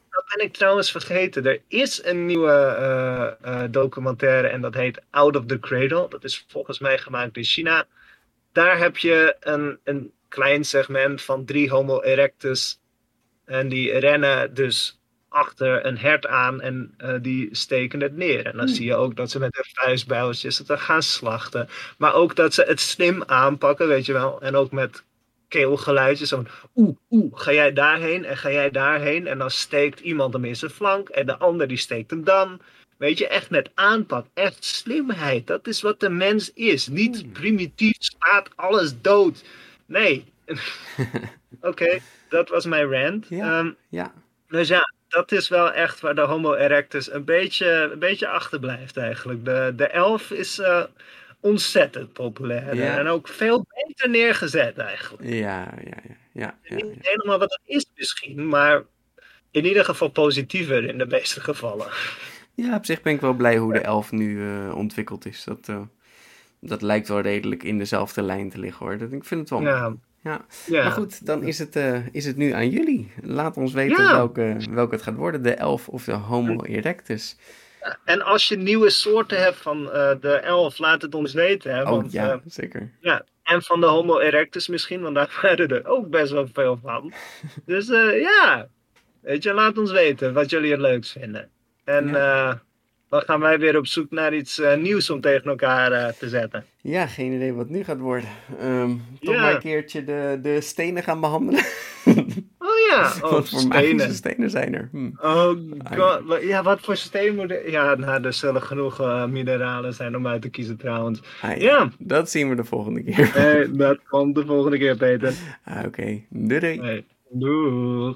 Dat ben ik trouwens vergeten. Er is een nieuwe eh, eh, documentaire en dat heet Out of the Cradle. Dat is volgens mij gemaakt in China. Daar heb je een, een klein segment van drie Homo erectus. En die rennen dus achter een hert aan en eh, die steken het neer. En dan Hmm. zie je ook dat ze met hun vuistbijltjes het gaan slachten. Maar ook dat ze het slim aanpakken, weet je wel. En ook met keelgeluidjes. Zo van, oeh, oeh, ga jij daarheen en ga jij daarheen. En dan steekt iemand hem in zijn flank en de ander die steekt hem dan. Weet je, echt met aanpak, echt slimheid. Dat is wat de mens is. Niet Hmm. primitief, slaat alles dood. Nee. Oké, dat was mijn rant. Ja. Ehm, Ja, dus ja, dat is wel echt waar de Homo erectus een beetje, een beetje achterblijft eigenlijk. De, de elf is eh, ontzettend populair. Ja. En ook veel beter neergezet eigenlijk. ja, ja, ja, ja, ja, Niet helemaal wat het is misschien, maar in ieder geval positiever in de meeste gevallen. Ja, op zich ben ik wel blij hoe de elf nu eh, ontwikkeld is. Dat, eh, dat lijkt wel redelijk in dezelfde lijn te liggen hoor. Dat, ik vind het wel. Ja, Ja. ja. Maar goed, dan is het, eh, is het nu aan jullie. Laat ons weten Ja. welke, welke het gaat worden. De elf of de Homo erectus. En als je nieuwe soorten hebt van de elf, laat het ons weten. Hè? Oh Want, ja, zeker. ja. En van de Homo erectus misschien, want daar waren er ook best wel veel van. Dus ja, weet je, laat ons weten wat jullie het leukst vinden. En Ja. eh, dan gaan wij weer op zoek naar iets eh, nieuws om tegen elkaar eh, te zetten. Ja, geen idee wat nu gaat worden. Ehm, toch Ja. maar een keertje de, de stenen gaan behandelen. Oh ja, oh, wat voor stenen. stenen zijn er? Hm. Oh god, Wa- ja, wat voor steen moet ik- Ja, nou, er zullen genoeg mineralen zijn om uit te kiezen trouwens. Ah, Ja. Dat zien we de volgende keer. Nee, dat komt de volgende keer, Peter. Ah, Oké, doei doei. Nee. Doeg.